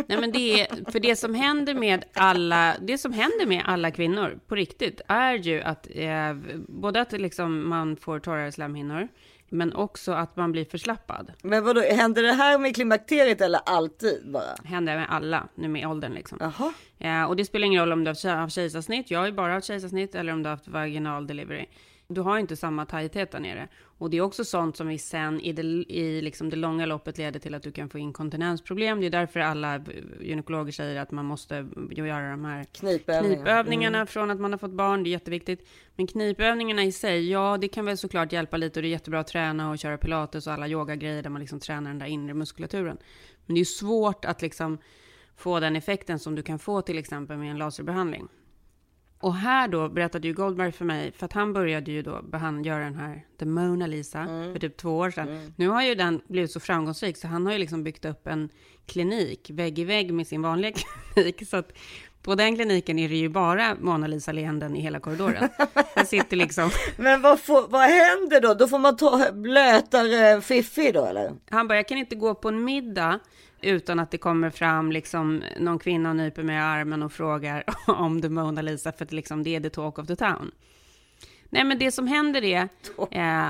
Speaker 3: Nej, men det är, för det som händer med alla, det som händer med alla kvinnor på riktigt är ju att eh, både att liksom man får torrare slemhinnor, Men också att man blir förslappad.
Speaker 2: Men vadå, händer det här med klimakteriet eller alltid bara?
Speaker 3: Händer med alla nu med åldern liksom.
Speaker 2: Jaha.
Speaker 3: Ja, och det spelar ingen roll om du har haft kejsarsnitt, jag har ju bara haft kejsarsnitt, eller om du har haft vaginal delivery. Du har inte samma tajthet där nere. Och det är också sånt som vi sen i det, i liksom det långa loppet leder till att du kan få inkontinensproblem. Det är därför alla gynekologer säger att man måste göra de här
Speaker 2: Knipövningar.
Speaker 3: knipövningarna
Speaker 2: Mm.
Speaker 3: från att man har fått barn. Det är jätteviktigt. Men knipövningarna i sig, ja, det kan väl såklart hjälpa lite och det är jättebra att träna och köra pilates och alla yogagrejer där man liksom tränar den där inre muskulaturen. Men det är svårt att liksom få den effekten som du kan få till exempel med en laserbehandling. Och här då berättade ju Goldberg för mig, för att han började ju då behand, göra den här The Mona Lisa för typ två år sedan. Nu har ju den blivit så framgångsrik så han har ju liksom byggt upp en klinik vägg i vägg med sin vanliga klinik. Så att på den kliniken är det ju bara Mona Lisa-leenden i hela korridoren. Där sitter liksom...
Speaker 2: Men vad, får, vad händer då? Då får man ta blötare fiffi då eller?
Speaker 3: Han bara, jag kan inte gå på en middag utan att det kommer fram liksom någon kvinna och nyper mig i armen och frågar om The Mona Lisa, för att liksom det är the talk of the town. Nej, men det som händer är... Eh,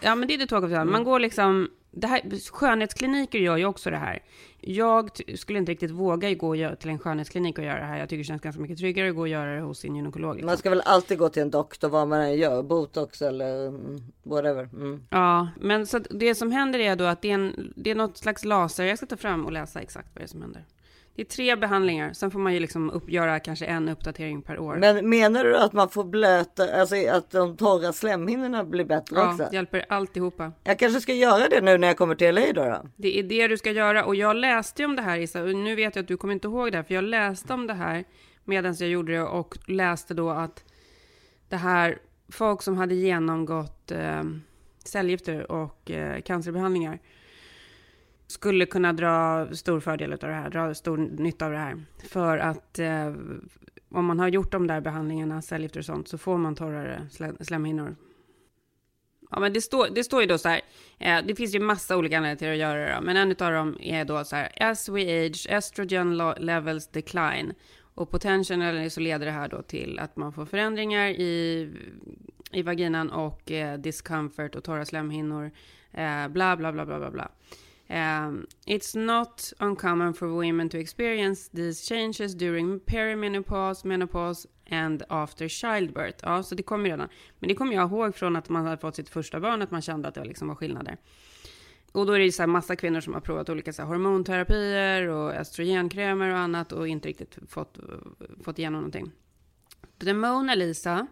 Speaker 3: ja, men det är the talk of the town. Man går liksom... Det här, skönhetskliniker gör ju också det här. Jag skulle inte riktigt våga gå till en skönhetsklinik och göra det här. Jag tycker det känns ganska mycket tryggare att gå och göra det hos sin gynekolog. Liksom.
Speaker 2: Man ska väl alltid gå till en doktor vad man än gör, botox eller mm, whatever. Mm.
Speaker 3: Ja, men så det som händer är då att det är, en, det är något slags laser. Jag ska ta fram och läsa exakt vad det är som händer. Det är tre behandlingar. Sen får man ju liksom upp, göra kanske en uppdatering per år.
Speaker 2: Men menar du att man får blöta, alltså att de torra slemhinnorna blir bättre
Speaker 3: ja,
Speaker 2: också?
Speaker 3: det hjälper alltihopa.
Speaker 2: Jag kanske ska göra det nu när jag kommer till LA då. då.
Speaker 3: Det är det du ska göra. Och jag läste om det här, Issa. Och nu vet jag att du kommer inte ihåg det här. För jag läste om det här medan jag gjorde det. Och läste då att det här, folk som hade genomgått eh, cellgifter och eh, cancerbehandlingar skulle kunna dra stor fördel av det här, dra stor nytta av det här. För att eh, om man har gjort de där behandlingarna, cellgifter och sånt, så får man torrare slemhinnor. Ja, men det står, det står ju då så här, eh, det finns ju massa olika anledningar till att göra det, då, men en av dem är då så här, as we age, estrogen levels decline. Och potentiellt så leder det här då till att man får förändringar i, i vaginan och eh, discomfort och torra slemhinnor, eh, bla bla bla bla bla bla. Um, it's not uncommon for women to experience these changes during perimenopause, menopause and after childbirth. Ja, så det kommer redan. Men det kommer jag ihåg från att man hade fått sitt första barn, att man kände att det liksom var skillnader. Och då är det ju så här massa kvinnor som har provat olika så här hormonterapier och östrogenkrämer och annat och inte riktigt fått, fått igenom någonting. The Mona Lisa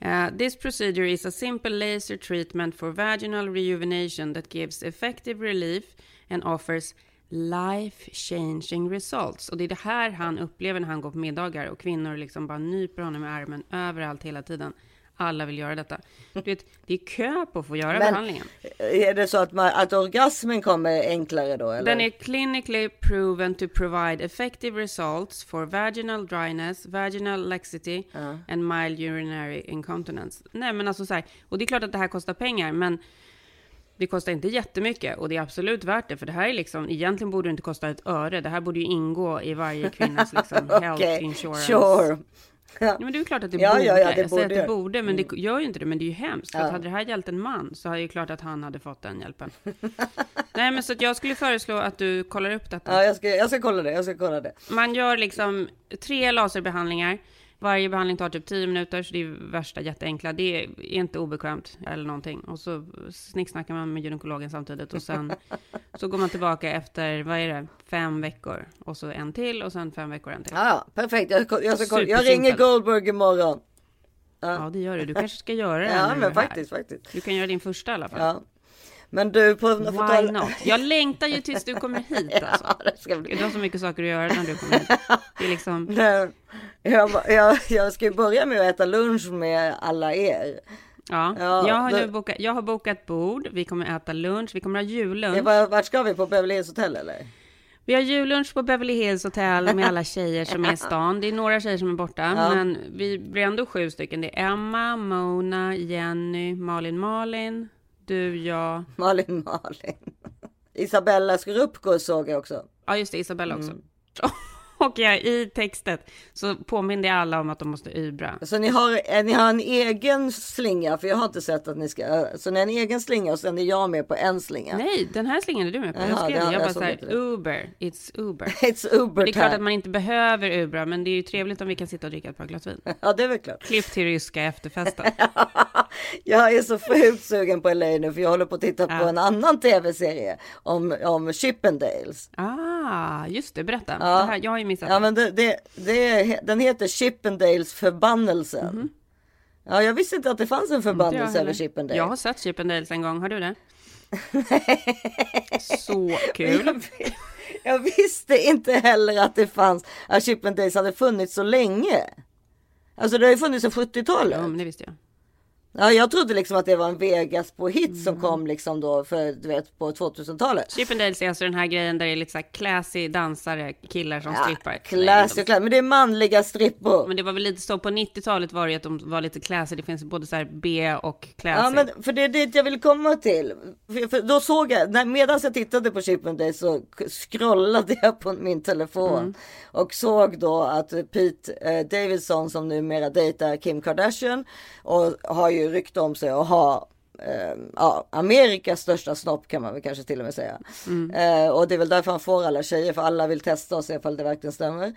Speaker 3: Uh, this procedure is a simple laser treatment for vaginal rejuvenation that gives effective relief and offers life-changing results. Och det är det här han upplever när han går på middagar och kvinnor liksom bara nyper honom i armen överallt hela tiden. Alla vill göra detta. Du vet, det är kö på att få göra
Speaker 2: Men
Speaker 3: behandlingen.
Speaker 2: är det så att, man, att orgasmen kommer enklare då? Eller?
Speaker 3: Den är clinically proven to provide effective results for vaginal dryness, vaginal laxity and mild urinary incontinence. Nej, men alltså så här, och det är klart att det här kostar pengar, men det kostar inte jättemycket och det är absolut värt det, för det här är liksom, egentligen borde det inte kosta ett öre. Det här borde ju ingå i varje kvinnas liksom health
Speaker 2: Okej,
Speaker 3: insurance.
Speaker 2: sure.
Speaker 3: Ja, men det är klart att det
Speaker 2: Ja,
Speaker 3: borde.
Speaker 2: ja, ja, det
Speaker 3: jag säger att det
Speaker 2: det.
Speaker 3: borde, men det gör ju inte det. Men det är ju hemskt. För
Speaker 2: Ja.
Speaker 3: att hade det här gällt en man så hade ju klart att han hade fått den hjälpen. Nej, men så att jag skulle föreslå att du kollar upp detta.
Speaker 2: Ja, jag ska, jag ska kolla det. Jag ska kolla det.
Speaker 3: Man gör liksom tre laserbehandlingar. Varje behandling tar typ 10 minuter, så det är värsta jätteenkla. Det är inte obekvämt eller någonting. Och så snicksnackar man med gynekologen samtidigt och sen så går man tillbaka efter, vad är det, fem veckor. Och så en till och sen fem veckor en till.
Speaker 2: Ja, perfekt. Jag, jag, jag
Speaker 3: Supersimpel.
Speaker 2: ringer Goldberg imorgon.
Speaker 3: Ja, det gör du. Du kanske ska göra det
Speaker 2: Ja, men faktiskt,
Speaker 3: här.
Speaker 2: faktiskt.
Speaker 3: Du kan göra din första i alla fall.
Speaker 2: Ja. Men du, på, på
Speaker 3: Why
Speaker 2: tal-
Speaker 3: not? Jag längtar ju tills du kommer hit alltså.
Speaker 2: Ja, det ska bli...
Speaker 3: Du har så mycket saker att göra när du kommer hit. Det är liksom...
Speaker 2: Nej, jag, jag, jag ska ju börja med att äta lunch med alla er.
Speaker 3: Ja,
Speaker 2: Ja,
Speaker 3: jag, har nu bokat, jag har bokat bord, vi kommer äta lunch, vi kommer ha jullunch.
Speaker 2: var, vart ska vi? På Beverly Hills Hotel eller?
Speaker 3: Vi har jullunch på Beverly Hills Hotel med alla tjejer som är i stan. Det är några tjejer som är borta,
Speaker 2: Ja.
Speaker 3: men vi blir ändå sju stycken. Det är Emma, Mona, Jenny, Malin Malin, du, jag.
Speaker 2: Malin Malin. Isabella Skorupko såg jag också.
Speaker 3: Ja, just det, Isabella också.
Speaker 2: Mm.
Speaker 3: Och jag, i textet så påminner jag alla om att de måste ybra.
Speaker 2: Så ni har, eh, ni har en egen slinga, för jag har inte sett att ni ska, eh, så ni har en egen slinga och sen är jag med på en slinga.
Speaker 3: Nej, den här slingan är du med på.
Speaker 2: Jaha,
Speaker 3: jag skrev
Speaker 2: det-.
Speaker 3: Jag
Speaker 2: jag
Speaker 3: bara så här. Uber, it's Uber.
Speaker 2: It's Uber
Speaker 3: Det är klart att man inte behöver Ubra, men det är ju trevligt om vi kan sitta och dricka ett par glas vin.
Speaker 2: Ja, det är väl klart.
Speaker 3: Klipp till ryska efterfesten.
Speaker 2: Jag är så sjukt sugen på LA nu för jag håller på att titta på
Speaker 3: Ja.
Speaker 2: en annan tv-serie om, om Chippendales.
Speaker 3: Ah, just det, berätta.
Speaker 2: Ja.
Speaker 3: Det här, jag har ju missat.
Speaker 2: Ja, men det, det, det, den heter Chippendales förbannelsen. Ja, jag visste inte att det fanns en förbannelse över Chippendales.
Speaker 3: Jag har sett Chippendales en gång, har du det? Så kul.
Speaker 2: Jag, jag visste inte heller att det fanns, att Chippendales hade funnits så länge. Alltså det har ju funnits sedan 70-talet.
Speaker 3: Ja, men det visste jag.
Speaker 2: Ja, jag trodde liksom att det var en Vegas på hit
Speaker 3: Mm.
Speaker 2: som kom liksom då för du vet på 2000-talet.
Speaker 3: Chippendales är alltså den här grejen där det är lite här classy dansare, killar som strippar.
Speaker 2: Classy,
Speaker 3: Nej.
Speaker 2: Men det är manliga strippor.
Speaker 3: Men det var väl lite så på 90-talet var det att de var lite classy. Det finns både så här B och classy.
Speaker 2: Ja, men för det är dit jag vill komma till. För, för då såg jag, när, medan jag tittade på Chippendales så scrollade jag på min telefon
Speaker 3: Mm.
Speaker 2: och såg då att Pete eh, Davidson som numera dejtar Kim Kardashian och har ju rykte om sig att ha eh, ja, Amerikas största snopp kan man väl kanske till och med säga. Eh, och det är väl därför han får alla tjejer, för alla vill testa och se ifall det verkligen stämmer.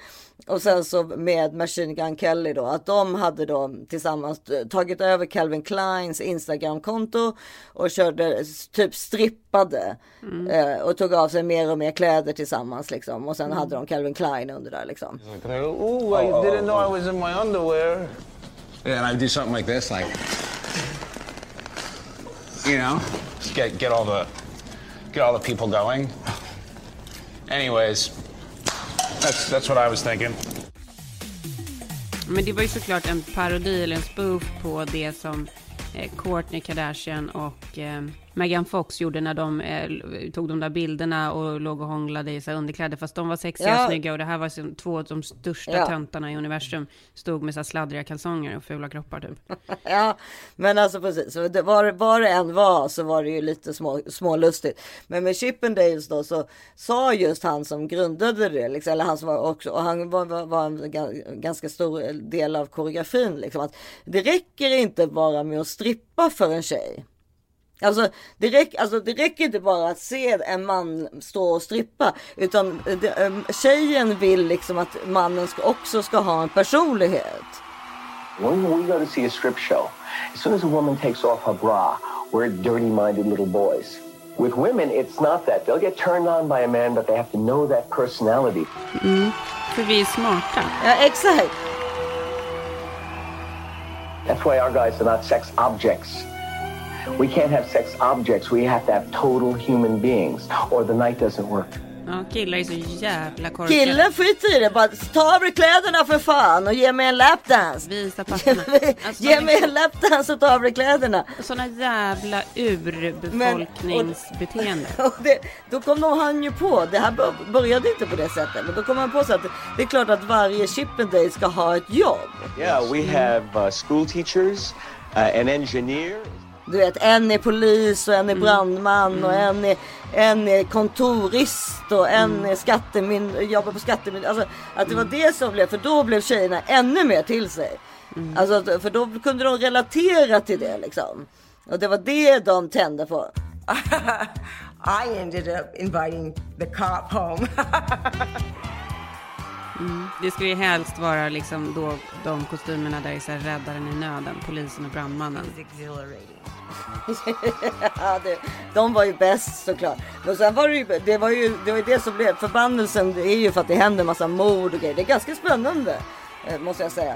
Speaker 2: Och sen så med Machine Gun Kelly då, att de hade då tillsammans tagit över Calvin Kleins Instagramkonto och körde typ strippade eh, och tog av sig mer och mer kläder tillsammans liksom. Och sen hade de Calvin Klein under där liksom.
Speaker 10: Ooh, I didn't know I was in my underwear.
Speaker 11: Yeah, and I do something like this, like, you know, just get get all the get all the people going. Anyways, that's that's what I was thinking.
Speaker 3: Men det var ju såklart en parodi eller en spoof på det som eh, Kourtney Kardashian och eh, Megan Fox gjorde när de eh, tog de där bilderna och låg och hånglade i så underkläder. Fast de var sexiga
Speaker 2: Ja.
Speaker 3: och snygga och det här var som två av de största
Speaker 2: Ja.
Speaker 3: töntarna i universum. Stod med så här sladdriga kalsonger och fula kroppar typ.
Speaker 2: Ja, men alltså precis. Så det var, var det än var så var det ju lite små, smålustigt. Men med Chippendales då så sa just han som grundade det, liksom, eller han som var också, och han var, var, var en ga- ganska stor del av koreografin, liksom, att det räcker inte bara med att strippa för en tjej. Alltså det, räck, alltså det räcker inte bara att se en man stå och strippa utan det, äm, tjejen vill liksom att mannen ska, också ska ha en personlighet.
Speaker 12: When we go to see a strip show, as soon as a woman takes off her bra, we're dirty minded little boys. With women, it's not that. They'll get turned on by a man, but they have to know that personality.
Speaker 3: Mm. För vi är smarta.
Speaker 2: Ja, exakt.
Speaker 12: That's why our guys are not sex objects. We can't have sex objects. We have to have total human beings, or the night doesn't work.
Speaker 3: Ja, killar är så jävla korkade.
Speaker 2: Killen skiter i det. Bara ta av dig kläderna för fan och ge mig en lapdance.
Speaker 3: Visa pattarna. Alltså,
Speaker 2: ge mig en lapdance och ta av dig kläderna.
Speaker 3: Såna jävla urbefolkningsbeteende.
Speaker 2: Då kom nog han ju på, det här bör- började inte på det sättet, men då kom han på så att det är klart att varje Chippendale ska ha ett jobb.
Speaker 12: Yeah, we have uh, school teachers, uh, an engineer.
Speaker 2: Du vet, en är polis och en är brandman och en är, en är kontorist och en är skattemyn, jobbar på skattemyndigheten. Alltså att det var det som blev, för då blev tjejerna ännu mer till sig. Alltså att- för då kunde de relatera till det liksom. Och det var det de tände på.
Speaker 13: I ended up inviting the cop home.
Speaker 3: Mm. Det skulle ju helst vara liksom då de kostymerna där är så här räddaren i nöden, polisen och brandmannen.
Speaker 2: ja, det, de var ju bäst såklart. Men sen var det ju det, var ju, det, var ju det som blev förbannelsen. Det är ju för att det händer massa mord och grejer. Det är ganska spännande eh, måste jag säga.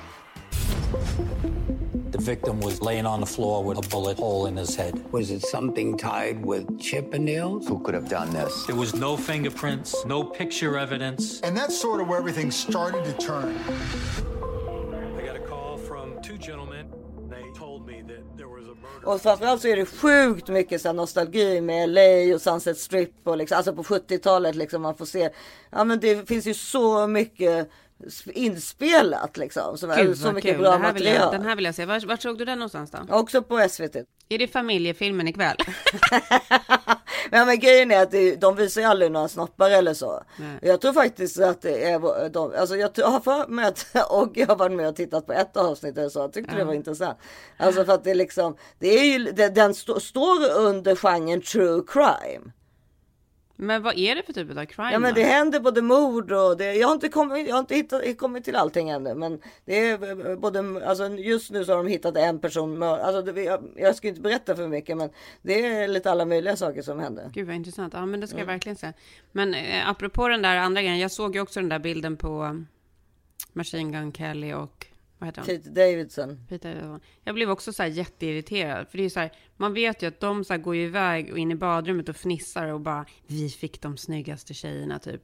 Speaker 14: Victim was laying on the floor with a bullet hole in his head.
Speaker 15: Was it something tied with Chippendales?
Speaker 14: Who could have done this?
Speaker 16: There was no fingerprints, no picture evidence.
Speaker 17: And that's sort of where everything started to turn.
Speaker 16: I got a call from two gentlemen. They told me that there was a murder.
Speaker 2: Och framförallt så är det sjukt mycket så nostalgi med LA och Sunset Strip och liksom, alltså på 70-talet liksom man får se. Ja men det finns ju så mycket inspelat liksom. Så,
Speaker 3: Gud,
Speaker 2: så mycket
Speaker 3: kul.
Speaker 2: bra
Speaker 3: här vill jag,
Speaker 2: material.
Speaker 3: den här vill jag se. Var, var såg du den någonstans då?
Speaker 2: Också på SVT.
Speaker 3: Är det familjefilmen ikväll?
Speaker 2: Ja, men grejen är att det, de visar ju aldrig några snoppar eller så.
Speaker 3: Nej.
Speaker 2: Jag tror faktiskt att det är de, alltså jag har för mig att, och jag har varit med och tittat på ett avsnitt eller så, jag tyckte
Speaker 3: Ja.
Speaker 2: det var intressant. Alltså för att det är liksom, det är ju, det, den stå, står under genren true crime.
Speaker 3: Men vad är det för typ av crime
Speaker 2: Ja men det händer både mord och det, jag har inte kommit, jag har inte hittat, kommit till allting ännu. Men det är både, alltså just nu så har de hittat en person, alltså det, jag, jag ska inte berätta för mycket men det är lite alla möjliga saker som händer.
Speaker 3: Gud vad intressant. Ja, men det ska jag
Speaker 2: Mm.
Speaker 3: verkligen säga. Men eh, apropå den där andra grejen, jag såg ju också den där bilden på um, Machine Gun Kelly och vad heter han?
Speaker 2: Pete Davidson.
Speaker 3: Pete Davidson. Jag blev också så här jätteirriterad, för det är så här, man vet ju att de så här går iväg och in i badrummet och fnissar och bara, vi fick de snyggaste tjejerna typ,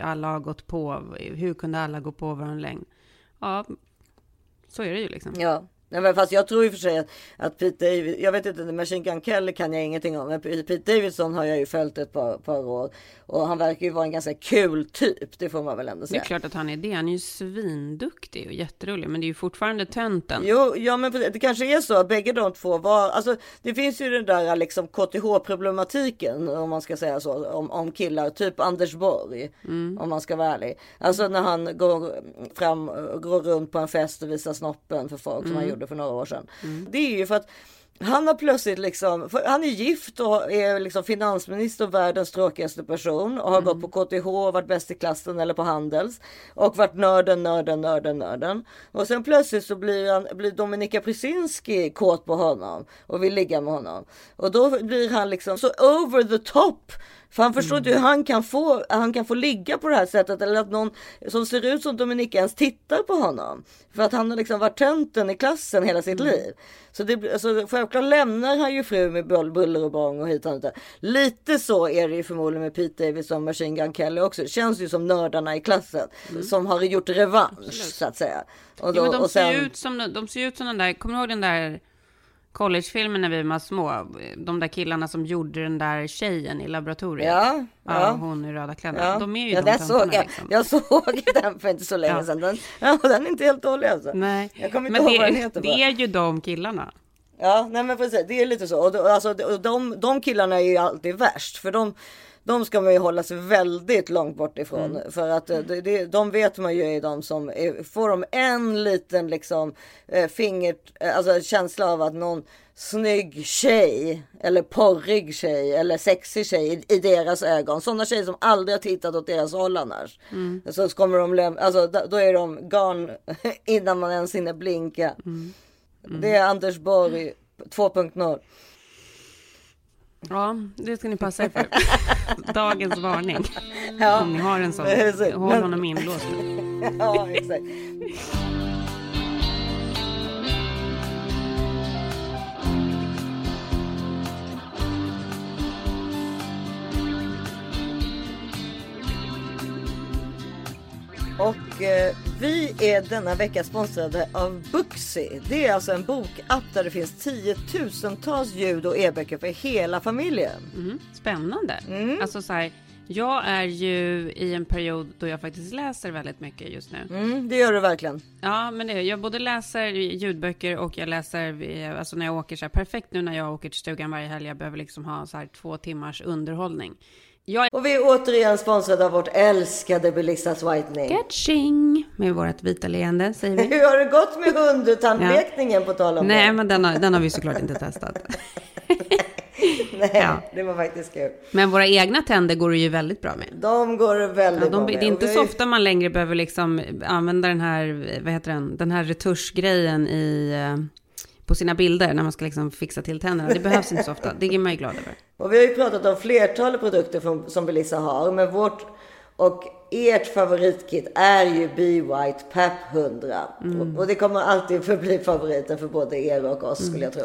Speaker 3: alla har gått på, hur kunde alla gå på vår längd? Ja, så är det ju liksom.
Speaker 2: Ja. Nej, men fast jag tror i och för sig att, att Pete Davidson, jag vet inte, Machine Gun Kelly kan jag ingenting om, men Pete Davidson har jag ju följt ett par, par år. Och han verkar ju vara en ganska kul typ, det får man väl ändå
Speaker 3: Det är
Speaker 2: säga.
Speaker 3: klart att han är det, han är ju svinduktig och jätterolig, men det är ju fortfarande tönten.
Speaker 2: Jo, ja men det kanske är så att bägge de två var, alltså det finns ju den där liksom KTH-problematiken om man ska säga så, om, om killar, typ Anders Borg, om man ska vara ärlig. Alltså när han går fram, går runt på en fest och visar snoppen för folk som
Speaker 18: Mm.
Speaker 2: han gjorde för några år sedan. Det är ju för att han har plötsligt liksom, han är gift och är liksom finansminister och världens tråkigaste person och har gått på KTH och varit bäst i klassen eller på Handels och varit nörden, nörden, nörden, nörden. Och sen plötsligt så blir, han, blir Dominika Prysinski kåt på honom och vill ligga med honom. Och då blir han liksom så over the top. För han förstår inte hur han kan, få, han kan få ligga på det här sättet eller att någon som ser ut som Dominika ens tittar på honom. För att han har liksom varit tönten i klassen hela sitt liv. Så det, alltså, självklart lämnar han ju fru med bull- buller och bång och hit och dit. Lite så är det ju förmodligen med Pete Davidson och Machine Gun Kelly också. Det känns ju som nördarna i klassen som har gjort revansch så att säga. Och,
Speaker 3: Jo, men de,
Speaker 2: och
Speaker 3: ser
Speaker 2: sen-
Speaker 3: ju ut som, de ser ut som den där, kommer du ihåg den där collegefilmen när vi var små? De där killarna som gjorde den där tjejen i laboratoriet.
Speaker 2: Ja,
Speaker 3: ja.
Speaker 2: ja.
Speaker 3: hon i röda kläder.
Speaker 2: Ja,
Speaker 3: De är ju
Speaker 2: ja,
Speaker 3: de
Speaker 2: såg jag.
Speaker 3: liksom.
Speaker 2: Jag såg den för inte så länge
Speaker 3: Ja.
Speaker 2: sedan. Den, ja, den är inte helt dålig alltså.
Speaker 3: Nej,
Speaker 2: Jag kommer inte
Speaker 3: men
Speaker 2: ihåg vad den
Speaker 3: det,
Speaker 2: heter.
Speaker 3: det
Speaker 2: bara.
Speaker 3: är ju de killarna.
Speaker 2: Ja, nej men precis. Det är lite så. Och, alltså, och de, de killarna är ju alltid värst. För de, de ska man ju hålla sig väldigt långt bort ifrån.
Speaker 3: Mm.
Speaker 2: För att eh, det, det, de vet man ju är de som är, får de en liten liksom eh, finger, eh, alltså känsla av att någon snygg tjej eller porrig tjej eller sexig tjej i, i deras ögon. Sådana tjejer som aldrig har tittat åt deras håll annars.
Speaker 3: Mm.
Speaker 2: Så kommer de lämna, alltså då är de gone innan man ens hinner blinka.
Speaker 3: Mm.
Speaker 2: Det är Anders Borg 2.0.
Speaker 3: Ja, det ska ni passa er för. Dagens varning.
Speaker 2: Ja.
Speaker 3: Om ni har en sån, håll honom inlåst.
Speaker 2: ja, exakt. Och eh, vi är denna vecka sponsrade av Booksy. Det är alltså en bokapp där det finns tiotusentals ljud och e-böcker för hela familjen.
Speaker 3: Mm, spännande.
Speaker 2: Mm.
Speaker 3: Alltså så här, jag är ju i en period då jag faktiskt läser väldigt mycket just nu.
Speaker 2: Mm, det gör du verkligen.
Speaker 3: Ja, men det, jag både läser ljudböcker och jag läser, eh, alltså när jag åker så här, perfekt nu när jag åker till stugan varje helg, jag behöver liksom ha så här två timmars underhållning. Jag
Speaker 2: Och vi är återigen sponsrade av vårt älskade Belissas Whitening.
Speaker 3: Catching! Med vårt vita leende, säger vi.
Speaker 2: Hur har det gått med hundtandlekningen på tal om
Speaker 3: Nej,
Speaker 2: det?
Speaker 3: men den har, den har vi såklart inte testat.
Speaker 2: Nej,
Speaker 3: Ja.
Speaker 2: det var faktiskt kul.
Speaker 3: Men våra egna tänder går det ju väldigt bra med.
Speaker 2: De går det väldigt
Speaker 3: Ja,
Speaker 2: bra
Speaker 3: de,
Speaker 2: med.
Speaker 3: det är inte så
Speaker 2: ju-
Speaker 3: ofta man längre behöver liksom använda den här, vad heter den, den här retuschgrejen i, eh, på sina bilder när man ska liksom fixa till tänderna. Det behövs inte så ofta, det är man ju glad över.
Speaker 2: Och vi har ju pratat om flertalet produkter från, som Belissa har, men vårt och ert favoritkit är ju Be White PAP 100.
Speaker 3: Mm.
Speaker 2: Och, och det kommer alltid förbli favoriten för både er och oss skulle jag tro.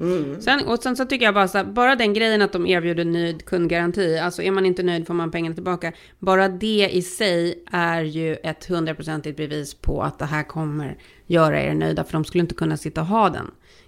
Speaker 3: Mm. Sen, och sen så tycker jag bara så här, bara den grejen att de erbjuder nöjd kundgaranti, alltså är man inte nöjd får man pengarna tillbaka. Bara det i sig är ju ett hundraprocentigt bevis på att det här kommer göra er nöjda, för de skulle inte kunna sitta och ha den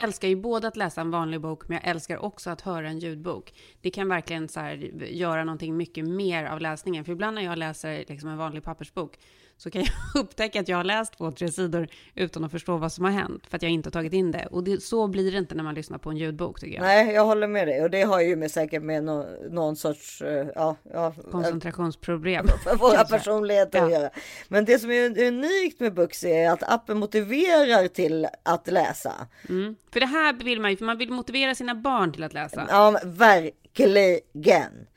Speaker 3: Jag älskar ju både att läsa en vanlig bok, men jag älskar också att höra en ljudbok. Det kan verkligen så här, göra någonting mycket mer av läsningen. För ibland när jag läser liksom en vanlig pappersbok så kan jag upptäcka att jag har läst två, tre sidor utan att förstå vad som har hänt, för att jag inte har tagit in det. Och det, så blir det inte när man lyssnar på en ljudbok, tycker jag.
Speaker 2: Nej, jag håller med dig och det har ju med säkert med nå- någon sorts, eh, ja, ja,
Speaker 3: Koncentrationsproblem.
Speaker 2: våra personligheter att
Speaker 3: Ja.
Speaker 2: göra. Men det som är unikt med Booksy är att appen motiverar till att läsa.
Speaker 3: Mm. För det här vill man ju, för man vill motivera sina barn till att läsa.
Speaker 2: Ja, men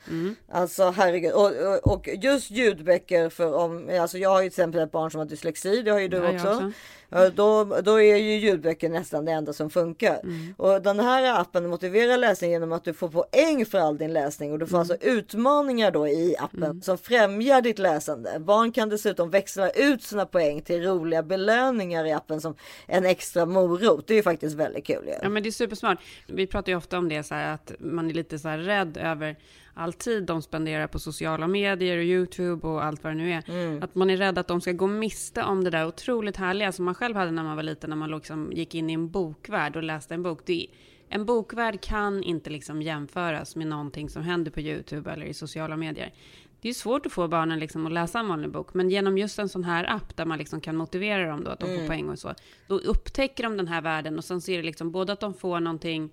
Speaker 2: verkligen. Alltså herregud. Och, och, och just ljudböcker för om, alltså jag har ju till exempel ett barn som har dyslexi, det har ju du
Speaker 3: Ja,
Speaker 2: också.
Speaker 3: också.
Speaker 2: Ja, Då, då är ju ljudböcker nästan det enda som funkar. Och den här appen motiverar läsning genom att du får poäng för all din läsning och du får alltså utmaningar då i appen som främjar ditt läsande. Barn kan dessutom växla ut sina poäng till roliga belöningar i appen som en extra morot. Det är ju faktiskt väldigt kul. ju.
Speaker 3: Ja, men det är supersmart. Vi pratar ju ofta om det så här att man är lite så här rädd över all tid de spenderar på sociala medier och YouTube och allt vad det nu är.
Speaker 2: Mm.
Speaker 3: Att man är rädd att de ska gå miste om det där otroligt härliga som man själv hade när man var liten, när man liksom gick in i en bokvärld och läste en bok. Det, en bokvärld kan inte liksom jämföras med någonting som händer på YouTube eller i sociala medier. Det är svårt att få barnen liksom att läsa en vanlig bok, men genom just en sån här app där man liksom kan motivera dem då att de får
Speaker 2: Mm.
Speaker 3: poäng och så, då upptäcker de den här världen och sen ser det liksom både att de får någonting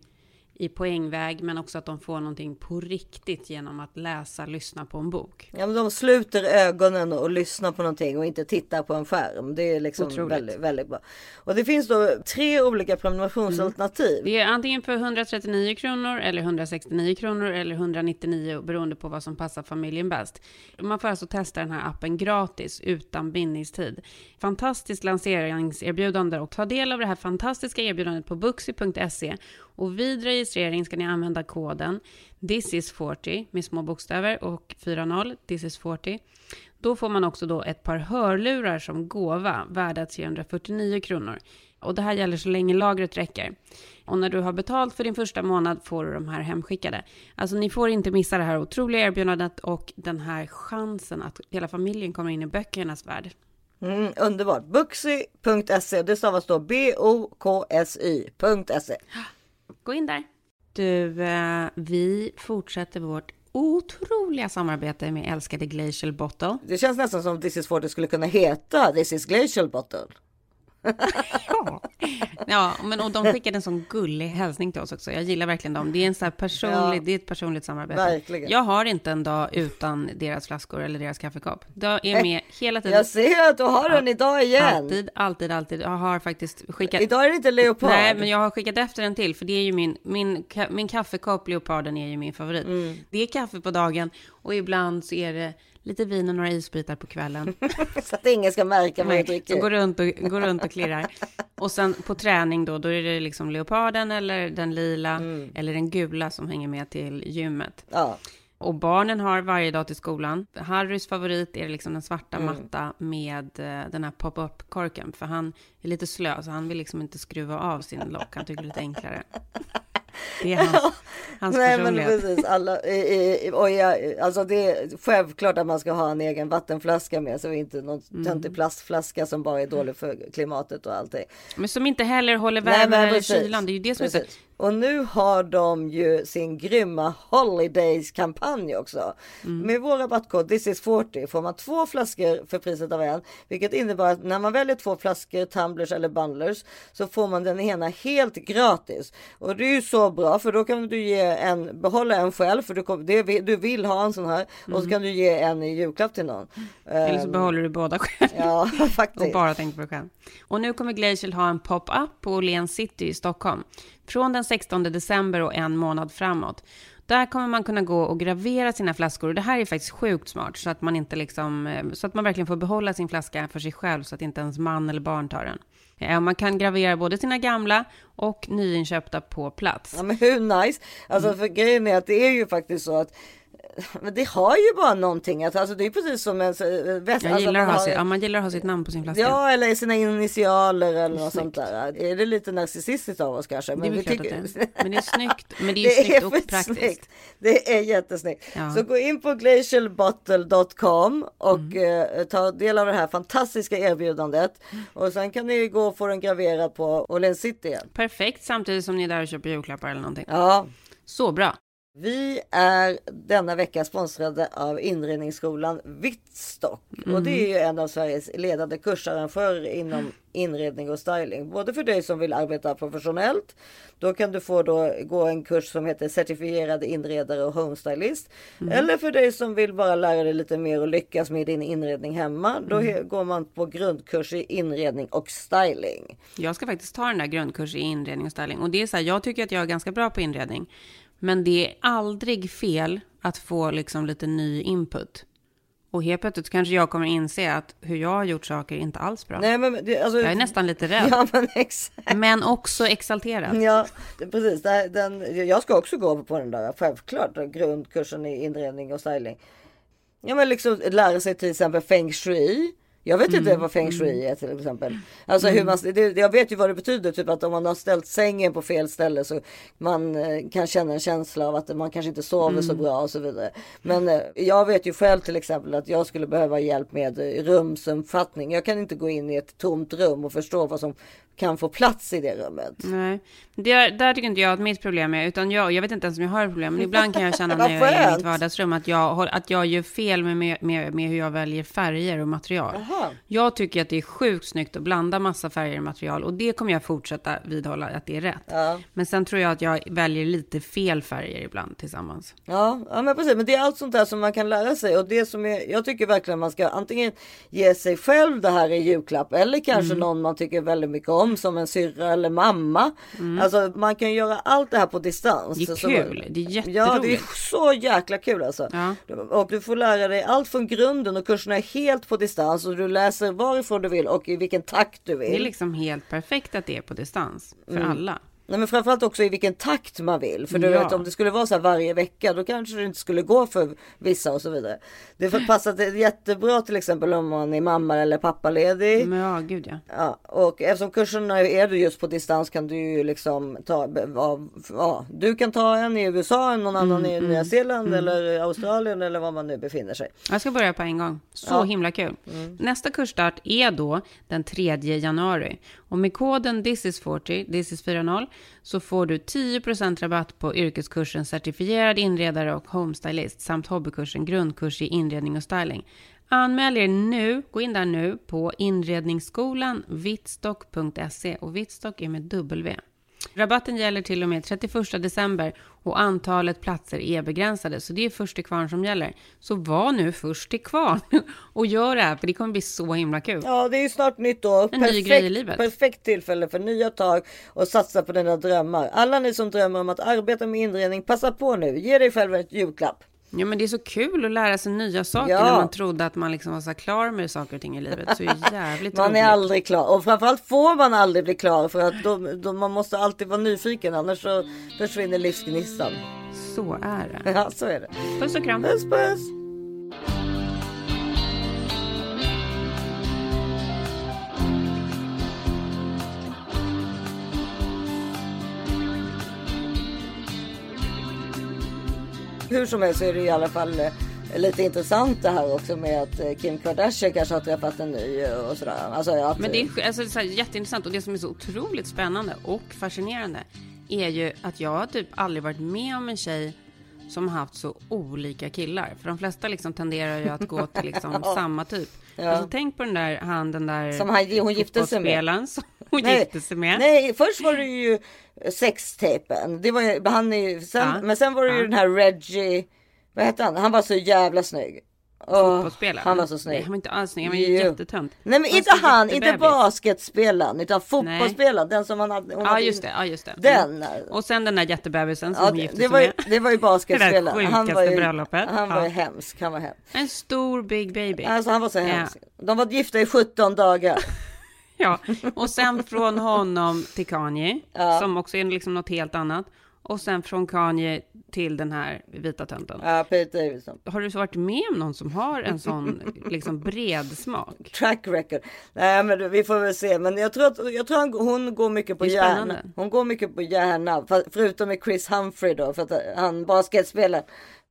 Speaker 3: i poängväg, men också att de får någonting på riktigt genom att läsa, lyssna på en bok.
Speaker 2: Ja, men de sluter ögonen och lyssnar på någonting och inte tittar på en skärm. Det är liksom
Speaker 3: Otroligt.
Speaker 2: väldigt, väldigt bra. Och det finns då tre olika prenumerationsalternativ.
Speaker 3: Det är antingen för 139 kronor eller 169 kronor eller 199 beroende på vad som passar familjen bäst. Man får alltså testa den här appen gratis utan bindningstid. Fantastiskt lanseringserbjudande och ta del av det här fantastiska erbjudandet på booksy.se och vid registrering ska ni använda koden this is 40 med små bokstäver och 40 this is 40. Då får man också då ett par hörlurar som gåva värda 349 kronor. Och det här gäller så länge lagret räcker. Och när du har betalt för din första månad får du de här hemskickade. Alltså ni får inte missa det här otroliga erbjudandet och den här chansen att hela familjen kommer in i böckernas värld.
Speaker 2: Mm, underbart. Booksy.se. Det stavas då B-O-K-S-Y.se.
Speaker 3: Gå in där. Du, eh, vi fortsätter vårt otroliga samarbete med älskade Glacial Bottle.
Speaker 2: Det känns nästan som This is 40 skulle kunna heta This is Glacial Bottle.
Speaker 3: Ja, men och de skickade en sån gullig hälsning till oss också. Jag gillar verkligen dem. Det är, en så här personlig,
Speaker 2: Ja.
Speaker 3: det är ett personligt samarbete.
Speaker 2: Verkligen.
Speaker 3: Jag har inte en dag utan deras flaskor eller deras kaffekopp. Jag är med hela tiden.
Speaker 2: Jag ser att du har den idag igen.
Speaker 3: Alltid, alltid, alltid. Jag har faktiskt skickat...
Speaker 2: Idag är det inte leopard.
Speaker 3: Nej, men jag har skickat efter en till, för det är ju min, min, min kaffekopp, leoparden, är ju min favorit.
Speaker 2: Mm.
Speaker 3: Det är kaffe på dagen och ibland så är det lite vin och några isbitar på kvällen.
Speaker 2: Så att ingen ska märka vad jag dricker.
Speaker 3: går runt, och, går runt och klirrar. Och sen på träning då, då är det liksom leoparden eller den lila eller den gula som hänger med till gymmet.
Speaker 2: Ja.
Speaker 3: Och barnen har varje dag till skolan. Harrys favorit är liksom den svarta
Speaker 2: Mm.
Speaker 3: matta med eh, den här pop-up-korken. För han är lite slö, så han vill liksom inte skruva av sin lock. Han tycker det är lite enklare. Det är hans, hans
Speaker 2: Nej men
Speaker 3: personlighet.
Speaker 2: precis, alla, i, i, och jag, alltså det är självklart att man ska ha en egen vattenflaska med sig och inte någon
Speaker 3: Mm.
Speaker 2: töntig plastflaska som bara är dålig för klimatet och allting.
Speaker 3: Men som inte heller håller värmen
Speaker 2: men
Speaker 3: eller
Speaker 2: precis.
Speaker 3: kylan. Det är ju det som är så.
Speaker 2: Och nu har de ju sin grymma Holidays-kampanj också. Med vår rabattkod This is 40 får man två flaskor för priset av en. Vilket innebär att när man väljer två flaskor tumblers eller bundlers så får man den ena helt gratis. Och det är ju så bra för då kan du ge en, behålla en själv för du, kom, det, du vill ha en sån här och så kan du ge en i julklapp till någon.
Speaker 3: Eller så
Speaker 2: Ehm,
Speaker 3: behåller du båda själv.
Speaker 2: Ja, faktiskt.
Speaker 3: Och bara tänker på dig själv. Och nu kommer Glacial ha en pop-up på Åhléns City i Stockholm. Från den 16 december och en månad framåt. Där kommer man kunna gå och gravera sina flaskor. Och det här är faktiskt sjukt smart. Så att man inte liksom, eh, så att man verkligen får behålla sin flaska för sig själv. Så att inte ens man eller barn tar den. Eh, Man kan gravera både sina gamla och nyinköpta på plats.
Speaker 2: Ja men hur nice? Alltså för grejen är att det är ju faktiskt så att men det har ju bara någonting. Att, alltså det är precis som en eh, väst.
Speaker 3: Jag
Speaker 2: alltså,
Speaker 3: gillar, ha
Speaker 2: har-
Speaker 3: sitt, ja, man gillar att ha sitt namn på sin flaska.
Speaker 2: Ja, eller sina initialer eller något sånt där. Är det lite narcissistiskt av oss kanske?
Speaker 3: Det är
Speaker 2: vi
Speaker 3: att det är. Men det är snyggt. Men det är
Speaker 2: Det
Speaker 3: snyggt och
Speaker 2: för
Speaker 3: praktiskt.
Speaker 2: snyggt. Det är jättesnyggt.
Speaker 3: Ja.
Speaker 2: Så gå in på glacialbottle.com och
Speaker 3: Mm.
Speaker 2: eh, ta del av det här fantastiska erbjudandet. Och sen kan ni gå och få den graverad på Åhléns City.
Speaker 3: Perfekt, samtidigt som ni är där och köper julklappar eller någonting.
Speaker 2: Ja.
Speaker 3: Så bra.
Speaker 2: Vi är denna vecka sponsrade av inredningsskolan Vittstock och det är ju en av Sveriges ledande kursarrangörer inom inredning och styling. Både för dig som vill arbeta professionellt. Då kan du få då gå en kurs som heter certifierad inredare och homestylist. Eller för dig som vill bara lära dig lite mer och lyckas med din inredning hemma. Då he- går man på grundkurs i inredning och styling.
Speaker 3: Jag ska faktiskt ta den där grundkurs i inredning och styling. Och det är så här, jag tycker att jag är ganska bra på inredning. Men det är aldrig fel att få liksom lite ny input. Och helt plötsligt kanske jag kommer inse att hur jag har gjort saker är inte alls bra.
Speaker 2: Nej, men det, alltså,
Speaker 3: Jag är nästan lite rädd.
Speaker 2: Ja, men exakt.
Speaker 3: Men också exalterad.
Speaker 2: Ja, precis. Den, jag ska också gå på den där, självklart, grundkursen i inredning och styling. Ja, men liksom lära sig till exempel feng shui. Jag vet inte
Speaker 3: Mm,
Speaker 2: vad feng shui är till exempel. Alltså hur
Speaker 3: Mm.
Speaker 2: man, det, jag vet ju vad det betyder, typ att om man har ställt sängen på fel ställe så man eh, kan känna en känsla av att man kanske inte sover så
Speaker 3: Mm.
Speaker 2: bra och så vidare. Men eh, jag vet ju själv till exempel att jag skulle behöva hjälp med eh, rumsomfattning. Jag kan inte gå in i ett tomt rum och förstå vad som kan få plats i det rummet.
Speaker 3: Nej, det, där tycker inte jag att mitt problem är, utan jag, jag vet inte ens om jag har ett problem, men ibland kan jag känna när jag är i mitt vardagsrum att jag, att jag gör fel med, med, med, hur jag väljer färger och material.
Speaker 2: Jaha.
Speaker 3: Jag tycker att det är sjukt snyggt att blanda massa färger och material och det kommer jag fortsätta vidhålla att det är rätt.
Speaker 2: Ja.
Speaker 3: Men sen tror jag att jag väljer lite fel färger ibland tillsammans.
Speaker 2: Ja, ja men precis. Men det är allt sånt där som man kan lära sig. Och det som är, jag tycker verkligen man ska antingen ge sig själv det här i julklapp. Eller kanske
Speaker 3: Mm.
Speaker 2: någon man tycker väldigt mycket om som en syrra eller mamma. Alltså man kan göra allt det här på distans.
Speaker 3: Det är
Speaker 2: Så-
Speaker 3: kul, det är
Speaker 2: Ja, det är
Speaker 3: jätteroligt.
Speaker 2: så jäkla kul alltså. Och du får lära dig allt från grunden och kurserna är helt på distans. Och du läser varifrån du vill och i vilken takt du vill.
Speaker 3: Det är liksom helt perfekt att det är på distans för
Speaker 2: Mm.
Speaker 3: alla.
Speaker 2: Nej, men framförallt också i vilken takt man vill. För du
Speaker 3: Ja.
Speaker 2: vet om det skulle vara så här varje vecka då kanske det inte skulle gå för vissa och så vidare. Det passar jättebra till exempel om man är mamma eller pappaledig.
Speaker 3: Men ja, gud ja.
Speaker 2: Ja, och eftersom kurserna är du just på distans kan du ju liksom ta, ja, du kan ta en i USA, någon annan i Nya Zeeland eller Australien eller var man nu befinner sig.
Speaker 3: Jag ska börja på en gång. Så
Speaker 2: Ja.
Speaker 3: himla kul.
Speaker 2: Mm.
Speaker 3: Nästa kursstart är då den 3 januari. Och med koden thisis40, thisis40, så får du 10% rabatt på yrkeskursen certifierad inredare och homestylist samt hobbykursen grundkurs i inredning och styling. Anmäl er nu, gå in där nu på inredningsskolan vittstock.se och Vittstock är med W. Rabatten gäller till och med 31 december och antalet platser är begränsade, så det är först till kvarn som gäller. Så var nu först till kvarn och gör det här, för det kommer bli så himla kul.
Speaker 2: Ja, det är ju snart nytt år.
Speaker 3: En ny grej i livet.
Speaker 2: perfekt tillfälle för nya tag och satsa på dina drömmar. Alla ni som drömmer om att arbeta med inredning, passa på nu. Ge dig själv ett julklapp.
Speaker 3: Ja, men det är så kul att lära sig nya saker
Speaker 2: Ja.
Speaker 3: när man trodde att man liksom var så klar med saker och ting i livet. Så jävligt
Speaker 2: Man
Speaker 3: roligt.
Speaker 2: är aldrig klar och framförallt får man aldrig bli klar för att då, då, man måste alltid vara nyfiken annars så försvinner livsgnistan.
Speaker 3: Så är det.
Speaker 2: Ja, så är det.
Speaker 3: Puss och kram.
Speaker 2: Puss puss. Hur som helst så är det i alla fall eh, lite intressant det här också med att eh, Kim Kardashian kanske har träffat en ny eh, och sådär. Alltså, att,
Speaker 3: Men det är, alltså, det är så jätteintressant och det som är så otroligt spännande och fascinerande är ju att jag har typ aldrig varit med om en tjej som har haft så olika killar. För de flesta liksom tenderar ju att gå till liksom samma typ.
Speaker 2: Ja.
Speaker 3: Alltså tänk på den där, han den där
Speaker 2: Som han, hon gifte sig med.
Speaker 3: som hon
Speaker 2: Nej,
Speaker 3: gifte sig med.
Speaker 2: Nej, först var det ju sextapen. Det var han är sen,
Speaker 3: Ja.
Speaker 2: men sen var det ju
Speaker 3: Ja.
Speaker 2: den här Reggie, vad hette han? Han var så jävla snygg.
Speaker 3: Fotbollsspelaren.
Speaker 2: han var så snygg.
Speaker 3: Nej, han var inte alls snygg, han var ju jättetönt.
Speaker 2: Nej men
Speaker 3: Han
Speaker 2: inte han, inte basketspelaren utan fotbollsspelaren. Den som han hade. hon
Speaker 3: Ja
Speaker 2: hade-
Speaker 3: just det, ja just det.
Speaker 2: Den.
Speaker 3: Mm. Och sen den där jättebebisen som
Speaker 2: Ja,
Speaker 3: hon gifte sig med.
Speaker 2: det var ju
Speaker 3: Det där
Speaker 2: basketspelaren. Han var ju,
Speaker 3: bröllopet.
Speaker 2: han var
Speaker 3: Ja.
Speaker 2: ju hemsk. Han var hemsk.
Speaker 3: En stor big baby.
Speaker 2: Alltså han var så
Speaker 3: Ja.
Speaker 2: hemsk. De var gifta i 17 dagar.
Speaker 3: Ja, och sen från honom till Kanye, som också är liksom något helt annat. Och sen från Kanye till den här vita tönten.
Speaker 2: Ja, Pete Davidson.
Speaker 3: Har du varit med om någon som har en sån liksom bred smak?
Speaker 2: Track record. Nej men vi får väl se. Men jag tror att jag tror han, hon går mycket på
Speaker 3: Det är
Speaker 2: hjärna.
Speaker 3: spännande.
Speaker 2: Hon går mycket på hjärna. För, förutom med Chris Humphrey då. För att han basketspelare.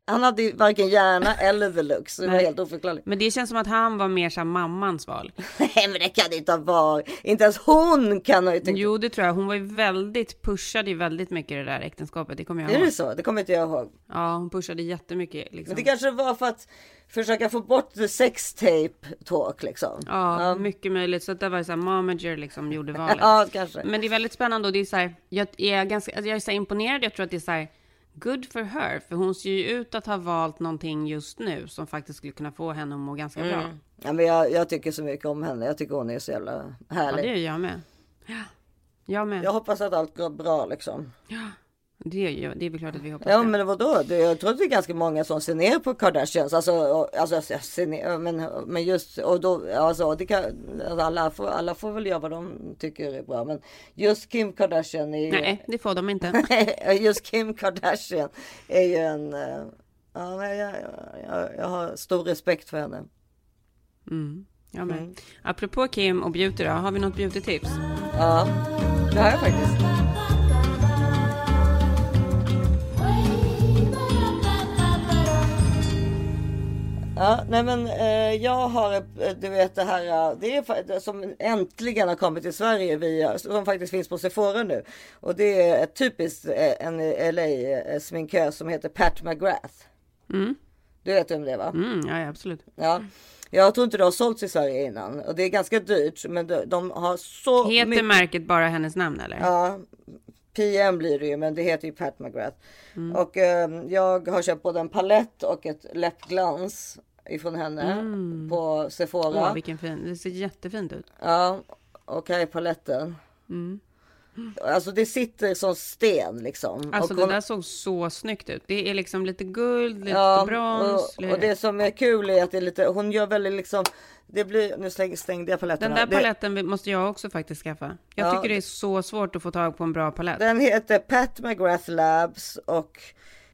Speaker 2: Han hade ju varken hjärna eller the looks. Det var
Speaker 3: Nej.
Speaker 2: helt oförklarligt.
Speaker 3: Men det känns som att han var mer som mammans val.
Speaker 2: Nej men det kan det inte ha varit. Inte ens hon kan ha tyckt.
Speaker 3: Jo, det tror jag. Hon var ju väldigt, pushade ju väldigt mycket det där äktenskapet. Det kommer jag
Speaker 2: Är
Speaker 3: ihåg.
Speaker 2: det så? Det kommer inte jag ihåg.
Speaker 3: Ja, hon pushade jättemycket. Liksom.
Speaker 2: Men det kanske var för att försöka få bort the sex tape talk liksom.
Speaker 3: Ja, mycket möjligt. Så att det var så här, momager liksom gjorde valet.
Speaker 2: Ja, kanske.
Speaker 3: Men det är väldigt spännande och det är så här, jag är ganska, alltså jag är så imponerad. Jag tror att det är så här, good for her. För hon ser ju ut att ha valt någonting just nu som faktiskt skulle kunna få henne att må ganska bra.
Speaker 2: Mm. Ja, men jag, jag tycker så mycket om henne. Jag tycker hon är så jävla
Speaker 3: Ja,
Speaker 2: härlig.
Speaker 3: det gör jag med. Ja, jag med.
Speaker 2: Jag hoppas att allt går bra liksom.
Speaker 3: Det är, ju, det är väl klart att vi hoppas
Speaker 2: Ja
Speaker 3: det.
Speaker 2: men vadå? Det, jag tror att det är ganska många som ser ner på Kardashians. Alltså, alltså ser ner, men, men just och då, alltså, det kan, alltså, alla, får, alla får väl göra vad de tycker är bra. Men just Kim Kardashian är ju,
Speaker 3: Nej, det får de inte.
Speaker 2: just Kim Kardashian är ju en, eh, ja, jag, jag, jag har stor respekt för henne.
Speaker 3: Mm, jag med.
Speaker 2: Mm.
Speaker 3: Apropå Kim och beauty då, har vi något beauty-tips?
Speaker 2: Ja, det har jag faktiskt. Ja, nej men eh, jag har, eh, du vet det här, eh, det är som äntligen har kommit till Sverige via, som faktiskt finns på Sephora nu. Och det är ett typiskt eh, en LA sminkör som heter Pat McGrath.
Speaker 3: Mm.
Speaker 2: Du vet vem det är va?
Speaker 3: Mm, ja, absolut.
Speaker 2: Ja. Jag tror inte det har sålts i Sverige innan och det är ganska dyrt men de, de har så
Speaker 3: Heter
Speaker 2: mycket.
Speaker 3: märket bara hennes namn eller?
Speaker 2: Ja, PM blir det ju, men det heter ju Pat McGrath.
Speaker 3: Mm.
Speaker 2: Och eh, jag har köpt både en palett och ett läppglans ifrån henne
Speaker 3: Mm.
Speaker 2: på Sephora.
Speaker 3: Åh, vilken fin. Det ser jättefint ut.
Speaker 2: Ja, och här är paletten.
Speaker 3: Mm.
Speaker 2: Alltså det sitter som sten liksom.
Speaker 3: Alltså
Speaker 2: och
Speaker 3: det där såg så snyggt ut. Det är liksom lite guld, lite
Speaker 2: Ja,
Speaker 3: brons.
Speaker 2: och, och det som är kul är att det är lite, hon gör väldigt liksom, det blir, nu släng, stängde jag paletterna.
Speaker 3: Den där
Speaker 2: Det-
Speaker 3: paletten måste jag också faktiskt skaffa. Jag
Speaker 2: Ja,
Speaker 3: tycker det är så svårt att få tag på en bra palett.
Speaker 2: Den heter Pat McGrath Labs och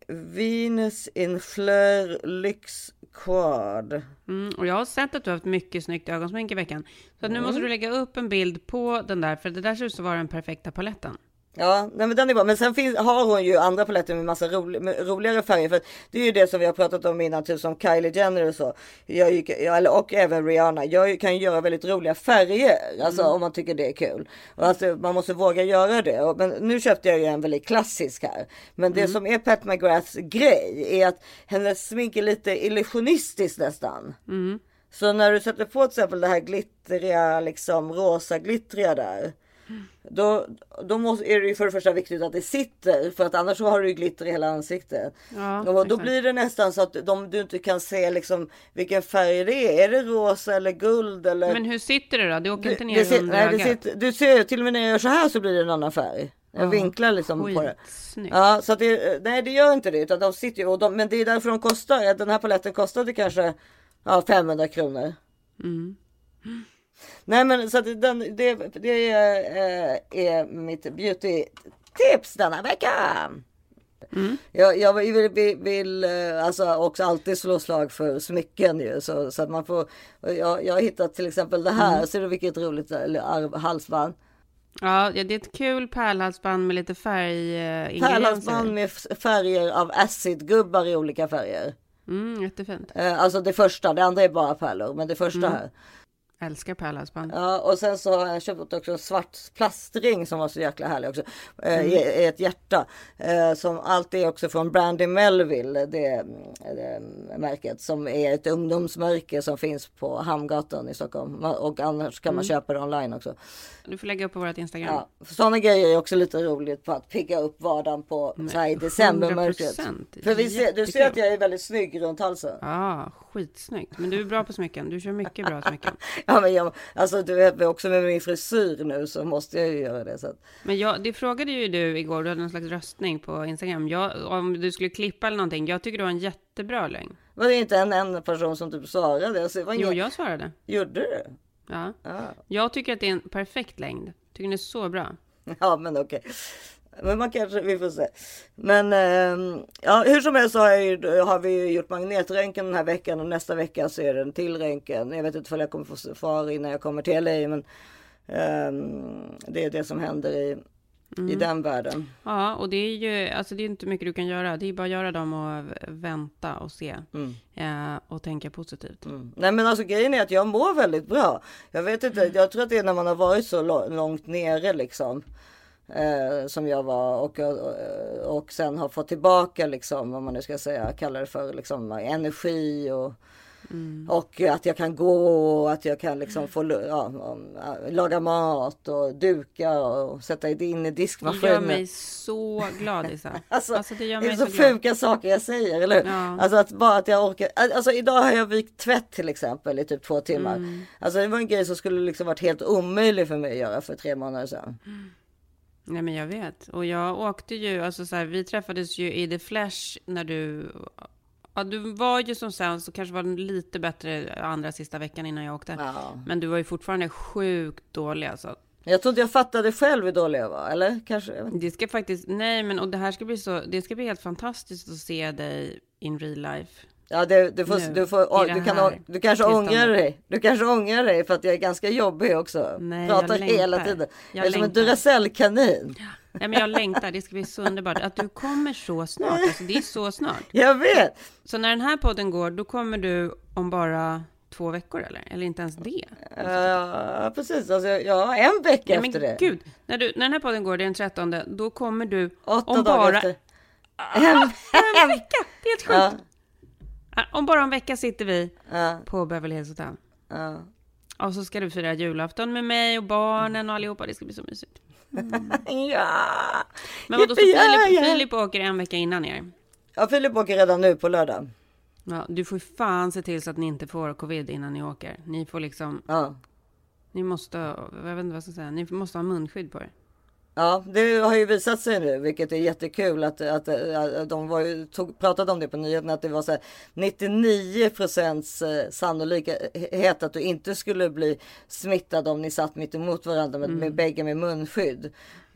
Speaker 2: Venus in Fleur Lyx Quad.
Speaker 3: Mm, och jag har sett att du har haft mycket snyggt ögonsmink i veckan. Så nu
Speaker 2: Mm.
Speaker 3: måste du lägga upp en bild på den där, för det där ser ut att vara den perfekta paletten.
Speaker 2: Ja, nej, men den är bra. Men sen finns, har hon ju andra paletter med massa rolig, med roligare färger. För det är ju det som vi har pratat om innan, typ som Kylie Jenner och så. Jag, eller- och även Rihanna. Jag kan ju göra väldigt roliga färger. Alltså
Speaker 3: Mm.
Speaker 2: om man tycker det är kul. Och alltså, man måste våga göra det. Och, men nu köpte jag ju en väldigt klassisk här. Men det
Speaker 3: Mm.
Speaker 2: som är Pat McGraths grej är att hennes smink är lite illusionistiskt nästan.
Speaker 3: Mm.
Speaker 2: Så när du sätter på till exempel det här glittriga, liksom rosa glittriga där. Då, då måste, är det ju för det första viktigt att det sitter för att annars så har du ju glitter i hela ansiktet.
Speaker 3: Ja,
Speaker 2: och då
Speaker 3: exakt.
Speaker 2: blir det nästan så att de, du inte kan se liksom vilken färg det är. Är det rosa eller guld eller?
Speaker 3: Men hur sitter det då? Det åker inte
Speaker 2: Det-
Speaker 3: ner
Speaker 2: det
Speaker 3: under
Speaker 2: nej, det sitter, Du ser till och med när jag gör så här så blir det en annan färg. Jag
Speaker 3: Ja,
Speaker 2: vinklar liksom på det.
Speaker 3: skitsnyggt.
Speaker 2: Ja, så att det, nej det gör inte det utan de sitter ju och de, men det är därför de kostar. Den här paletten kostade kanske ja, 500 kronor.
Speaker 3: Mm.
Speaker 2: Nej men så att den, det, det är, är mitt beauty-tips denna vecka.
Speaker 3: Mm.
Speaker 2: Jag, jag vill, vill, vill eh, alltså också alltid slå slag för smycken ju. Så, så att man får, jag, jag har hittat till exempel det här.
Speaker 3: Mm.
Speaker 2: Ser du vilket roligt arv- halsband?
Speaker 3: Ja, det är ett kul pärlhalsband med lite färgingredienser.
Speaker 2: Pärlhalsband med färger av acidgubbar i olika färger.
Speaker 3: Mm, jättefint.
Speaker 2: Eh, alltså det första, det andra är bara pärlor. Men det första
Speaker 3: Mm.
Speaker 2: här.
Speaker 3: Älskar pärlhalsband.
Speaker 2: Ja, och sen så har jag köpt också en svart plastring som var så jäkla härlig också. Eh,
Speaker 3: Mm.
Speaker 2: i, I ett hjärta. Eh, som alltid är också från Brandy Melville, det, det märket. Som är ett ungdomsmärke som finns på Hamngatan i Stockholm. Och annars kan man
Speaker 3: Mm.
Speaker 2: köpa det online också.
Speaker 3: Du får lägga upp på vårt Instagram.
Speaker 2: Ja, sådana grejer är också lite roligt på att pigga upp vardagen på
Speaker 3: Men
Speaker 2: så här, i decembermörkret.
Speaker 3: 100%.
Speaker 2: För vi ser, du ser att jag är väldigt snygg runt halsen.
Speaker 3: Ja, skitsnyggt. Men du är bra på smycken. Du kör mycket bra smycken.
Speaker 2: Ja, men jag, alltså du vet också med min frisyr nu så måste jag ju göra det. Så att,
Speaker 3: Men jag, det frågade ju du igår, du hade någon slags röstning på Instagram. Jag, om du skulle klippa eller någonting. Jag tycker du har en jättebra lögn.
Speaker 2: var det inte en, en person som typ svarade? Alltså, det var
Speaker 3: Jo, jag svarade.
Speaker 2: Gjorde du?
Speaker 3: Ja.
Speaker 2: Ja.
Speaker 3: Jag tycker att det är en perfekt längd. Tycker den är så bra.
Speaker 2: Ja, men okej. Men man kanske, vi får se. Men ehm, ja, hur som helst så har, ju, har vi ju gjort magnetröntgen den här veckan och nästa vecka så är det en till röntgen. Jag vet inte om jag kommer få svar innan jag kommer till LA, men ehm, det är det som händer i, i
Speaker 3: Mm.
Speaker 2: den världen.
Speaker 3: Ja, och det är ju alltså det är inte mycket du kan göra. Det är bara att göra dem och vänta och se.
Speaker 2: Mm.
Speaker 3: Eh, och tänka positivt.
Speaker 2: Nej men alltså grejen är att jag mår väldigt bra. Jag vet inte, jag tror att det är när man har varit så långt nere liksom. Eh, som jag var och, och, och sen har fått tillbaka liksom, vad man nu ska säga, kallar det för liksom energi och Och att jag kan gå och att jag kan liksom få ja, ja, laga mat och duka och sätta in i
Speaker 3: Det gör
Speaker 2: diskmaskinen.
Speaker 3: mig så glad Isa.
Speaker 2: Alltså,
Speaker 3: Alltså, det gör
Speaker 2: det är
Speaker 3: mig
Speaker 2: så
Speaker 3: så glad.
Speaker 2: sjuka saker jag säger, eller hur?
Speaker 3: Ja.
Speaker 2: Alltså att bara att jag orkar. Alltså idag har jag vikt tvätt till exempel i typ två timmar.
Speaker 3: Mm.
Speaker 2: Alltså det var en grej som skulle liksom varit helt omöjlig för mig att göra för tre månader sedan.
Speaker 3: Nej men jag vet. Och jag åkte ju, alltså så här, vi träffades ju i The Flash när du... Ja, du var ju som sämst och kanske var lite bättre andra sista veckan innan jag åkte.
Speaker 2: Ja.
Speaker 3: Men du var ju fortfarande sjukt dålig alltså.
Speaker 2: Jag tror inte jag fattade själv hur dålig jag var, eller? Kanske?
Speaker 3: Det ska faktiskt, nej men och det här ska bli så, det ska bli helt fantastiskt att se dig in real life.
Speaker 2: Ja, det, du, får,
Speaker 3: Nu,
Speaker 2: du, får,
Speaker 3: det
Speaker 2: du, kan, du kanske
Speaker 3: tillståndet.
Speaker 2: ångrar dig. Du kanske ångrar dig för att jag är ganska jobbig också.
Speaker 3: Nej,
Speaker 2: Pratar hela tiden.
Speaker 3: Jag
Speaker 2: Jag är som en. Duracell-kanin.
Speaker 3: Nej men jag längtar, det ska bli så underbart. Att du kommer så snart, alltså det är så snart.
Speaker 2: Jag vet!
Speaker 3: Så när den här podden går, då kommer du om bara två veckor eller? Eller inte ens det?
Speaker 2: Ja, precis. Alltså, ja, en vecka
Speaker 3: Nej, men
Speaker 2: efter det.
Speaker 3: gud, när, du, när den här podden går, det är den 13, då kommer du
Speaker 2: Åtta
Speaker 3: om
Speaker 2: dagar
Speaker 3: bara...
Speaker 2: efter.
Speaker 3: En, en vecka! Det är helt sjukt. Ja. Om bara en vecka sitter vi
Speaker 2: Ja.
Speaker 3: på Beverly Hills Hotel.
Speaker 2: Ja.
Speaker 3: Och så ska du fira julafton med mig och barnen och allihopa. Det ska bli så mysigt.
Speaker 2: ja!
Speaker 3: Men vadå, så Filip,
Speaker 2: ja.
Speaker 3: Filip åker en vecka innan er?
Speaker 2: Ja, Filip åker redan nu på lördag.
Speaker 3: Ja, du får fan se till så att ni inte får covid innan ni åker. Ni får liksom...
Speaker 2: Ja.
Speaker 3: Ni måste, jag vet inte vad jag ska säga, ni måste ha munskydd på er.
Speaker 2: Ja, det har ju visat sig nu, vilket är jättekul att, att, att de var tog, pratade om det på nyheterna, att det var så här 99 procents eh, sannolikhet att du inte skulle bli smittad om ni satt mitt emot varandra med, med bägge med munskydd.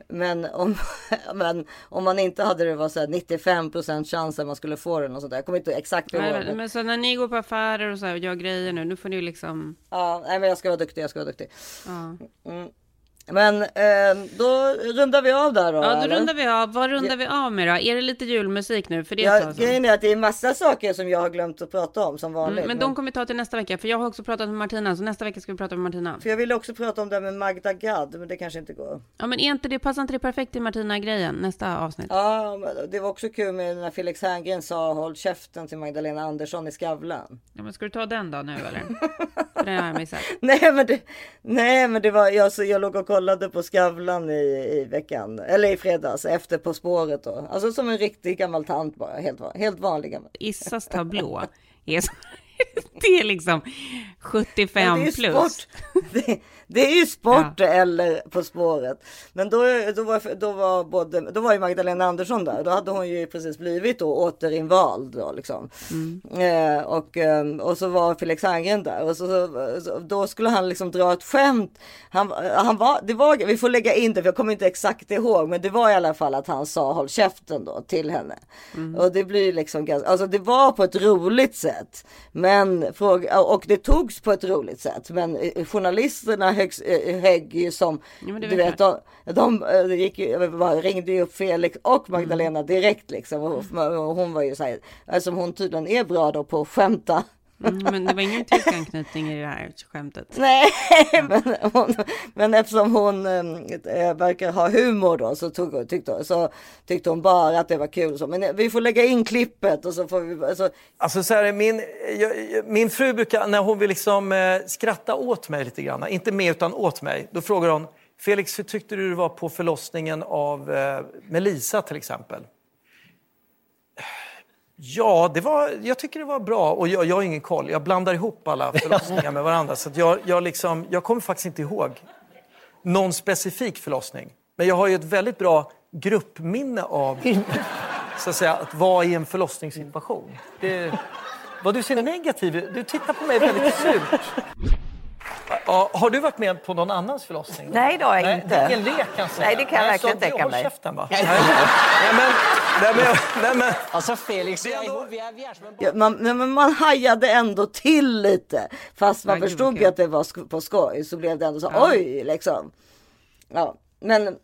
Speaker 2: Men om, men om man inte hade det var så här 95 procent chans att man skulle få den och sådär. Jag kommer inte exakt ihåg.
Speaker 3: Men,
Speaker 2: Men,
Speaker 3: men så när ni går på affärer och så här och gör grejer nu, nu får ni ju liksom...
Speaker 2: ja, nej, men jag ska vara duktig, jag ska vara duktig.
Speaker 3: Ja,
Speaker 2: Mm. Men eh, då rundar vi av där då.
Speaker 3: ja då
Speaker 2: eller?
Speaker 3: rundar vi av. Vad rundar vi av med då? Är det lite julmusik nu? För det
Speaker 2: Ja, grejen är att det är massa saker som jag har glömt att prata om som vanligt.
Speaker 3: Mm, men de kommer vi ta till nästa vecka, för jag har också pratat med Martina, så nästa vecka ska vi prata med Martina.
Speaker 2: För jag ville också prata om det med Magda Gad, men det kanske inte går.
Speaker 3: Ja, men är inte det, passar inte det perfekt till Martina-grejen, nästa avsnitt?
Speaker 2: Ja, men det var också kul med när Felix Herngren sa håll käften till Magdalena Andersson i Skavlan.
Speaker 3: Ja, men ska du ta den då nu eller? För det har jag missat.
Speaker 2: Nej, men det, nej, men det var jag, så jag låg och kollade på Skavlan i, i veckan, eller i fredags efter På spåret då. Alltså som en riktig gammal tant bara, helt, helt vanlig gammal.
Speaker 3: Issas tablå är så, det är liksom 75
Speaker 2: Men det är
Speaker 3: plus.
Speaker 2: Sport. Det, det är ju sport eller På spåret. Men då, då, var, då, var både, då var ju Magdalena Andersson där. Då hade hon ju precis blivit då återinvald. Då, liksom. eh, och, eh, och så var Felix Herngren där. Och så, så, då skulle han liksom dra ett skämt. Han, han var, det var, vi får lägga in det, för jag kommer inte exakt ihåg. Men det var i alla fall att han sa håll käften då till henne. Och det blir liksom ganska, alltså det var på ett roligt sätt. Men och det togs på ett roligt sätt. Men eh, journalisterna eh, högg ju som,
Speaker 3: Ja,
Speaker 2: du
Speaker 3: vet
Speaker 2: vet, de, de eh, gick ringde ju upp Felix och Magdalena direkt liksom. Och, och hon var ju så här, alltså hon tydligen är bra då på att skämta.
Speaker 3: Mm, men det var ingen tysk anknytning i det här skämtet.
Speaker 2: Nej, men, hon, men eftersom hon äh, verkar ha humor då så, tog, tyckte, så tyckte hon bara att det var kul. Så. Men vi får lägga in klippet och så får vi... Alltså,
Speaker 18: Alltså så här, min, jag, min fru brukar, när hon vill liksom eh, skratta åt mig lite grann, inte med utan åt mig, då frågar hon Felix, hur tyckte du det var på förlossningen av eh, Melisa till exempel? Ja, det var, jag tycker det var bra. Och jag, jag har ingen koll. Jag blandar ihop alla förlossningar med varandra. Så jag, jag, liksom, jag kommer faktiskt inte ihåg någon specifik förlossning. Men jag har ju ett väldigt bra gruppminne av så att, säga, att vara i en förlossningssituation. Det, vad du ser negativ Du tittar på mig väldigt surt. Ja, har du varit med på någon annans förlossning?
Speaker 13: Nej, det har jag
Speaker 18: Nej,
Speaker 13: inte.
Speaker 18: Ingen lek kan jag säga.
Speaker 13: Nej, det kan jag verkligen
Speaker 18: så,
Speaker 13: tänka
Speaker 18: håll
Speaker 13: mig.
Speaker 18: käften bara. Nej, men, nej, men, nej, men.
Speaker 7: Alltså Felix, vi är, vi är, vi är som en
Speaker 2: ja, man, men man hajade ändå till lite. Fast man
Speaker 3: Ja, gud,
Speaker 2: förstod ju att det var sk- på skoj så blev det ändå så
Speaker 3: Ja.
Speaker 2: oj liksom. Ja, men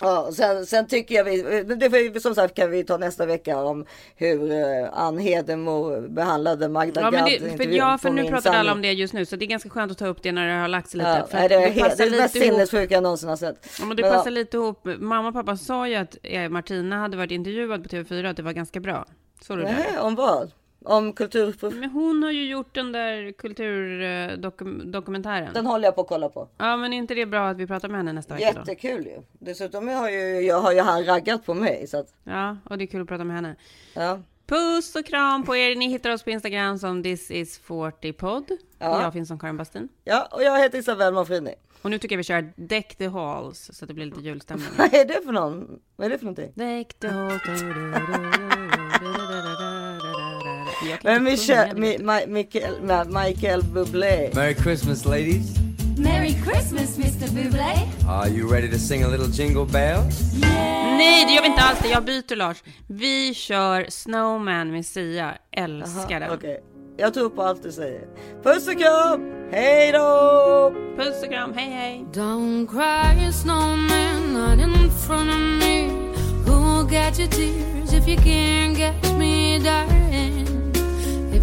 Speaker 2: Ja, sen, sen tycker jag vi, det vi- som sagt kan vi ta nästa vecka om hur uh, Ann Hedemo behandlade Magda
Speaker 3: Ja,
Speaker 2: Gad.
Speaker 3: det, för, ja, för nu pratar alla
Speaker 2: sanning.
Speaker 3: om det just nu, så det är ganska skönt att ta upp det när det har lagt sig lite.
Speaker 2: Ja,
Speaker 3: för
Speaker 2: nej, det, är helt, det är det mest sinnessjuka jag någonsin har sett.
Speaker 3: Ja, men det
Speaker 2: Men,
Speaker 3: passar
Speaker 2: ja.
Speaker 3: lite ihop. Mamma och pappa sa ju att eh, Martina hade varit intervjuad på TV4 att det var ganska bra. Så du det?
Speaker 2: Nej, om vad? Om kultur...
Speaker 3: Men hon har ju gjort den där kulturdokumentären.
Speaker 2: Den håller jag på att kolla på.
Speaker 3: Ja, men är inte det bra att vi pratar med henne nästa vecka då?
Speaker 2: Jättekul ju. Dessutom har ju, jag har ju han raggat på mig. Så att,
Speaker 3: Ja, och det är kul att prata med henne.
Speaker 2: ja.
Speaker 3: Puss och kram på er. Ni hittar oss på Instagram som this is 40 podd.
Speaker 2: Ja.
Speaker 3: Jag finns som Karin Bastin.
Speaker 2: ja, och jag heter Isabelle Manfrini.
Speaker 3: Och nu tycker jag vi kör Deck the Halls så att det blir lite julstämning.
Speaker 2: Vad är det för någon? Vad är det för någonting?
Speaker 3: Deck the Halls.
Speaker 2: Men Michel, Mi, Mi, Michael, Ma- Michael Bublé.
Speaker 19: Merry Christmas, ladies.
Speaker 20: Merry Christmas, Mr. Bublé.
Speaker 19: Are you ready to sing a little jingle bells?
Speaker 3: Nej, det gör vi inte alls det. Jag byter Lars. Vi kör Snowman med Sia. Älskar den.
Speaker 2: Okej, jag tror på allt du säger. Puss och kram! Hej då!
Speaker 3: Puss och kram, hej hej!
Speaker 20: Don't cry, snowman, not in front of me. Who'll get your tears if you can't catch me, darling?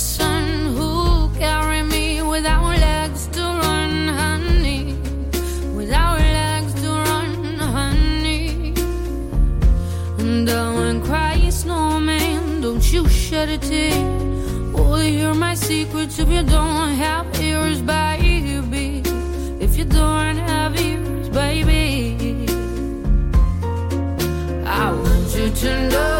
Speaker 20: Who'll carry me without legs to run, honey? Without legs to run, honey. Don't uh, cry, snowman. Don't you shed a tear. Oh, hear my if you don't have ears, baby. If you don't have ears, baby. I want you to know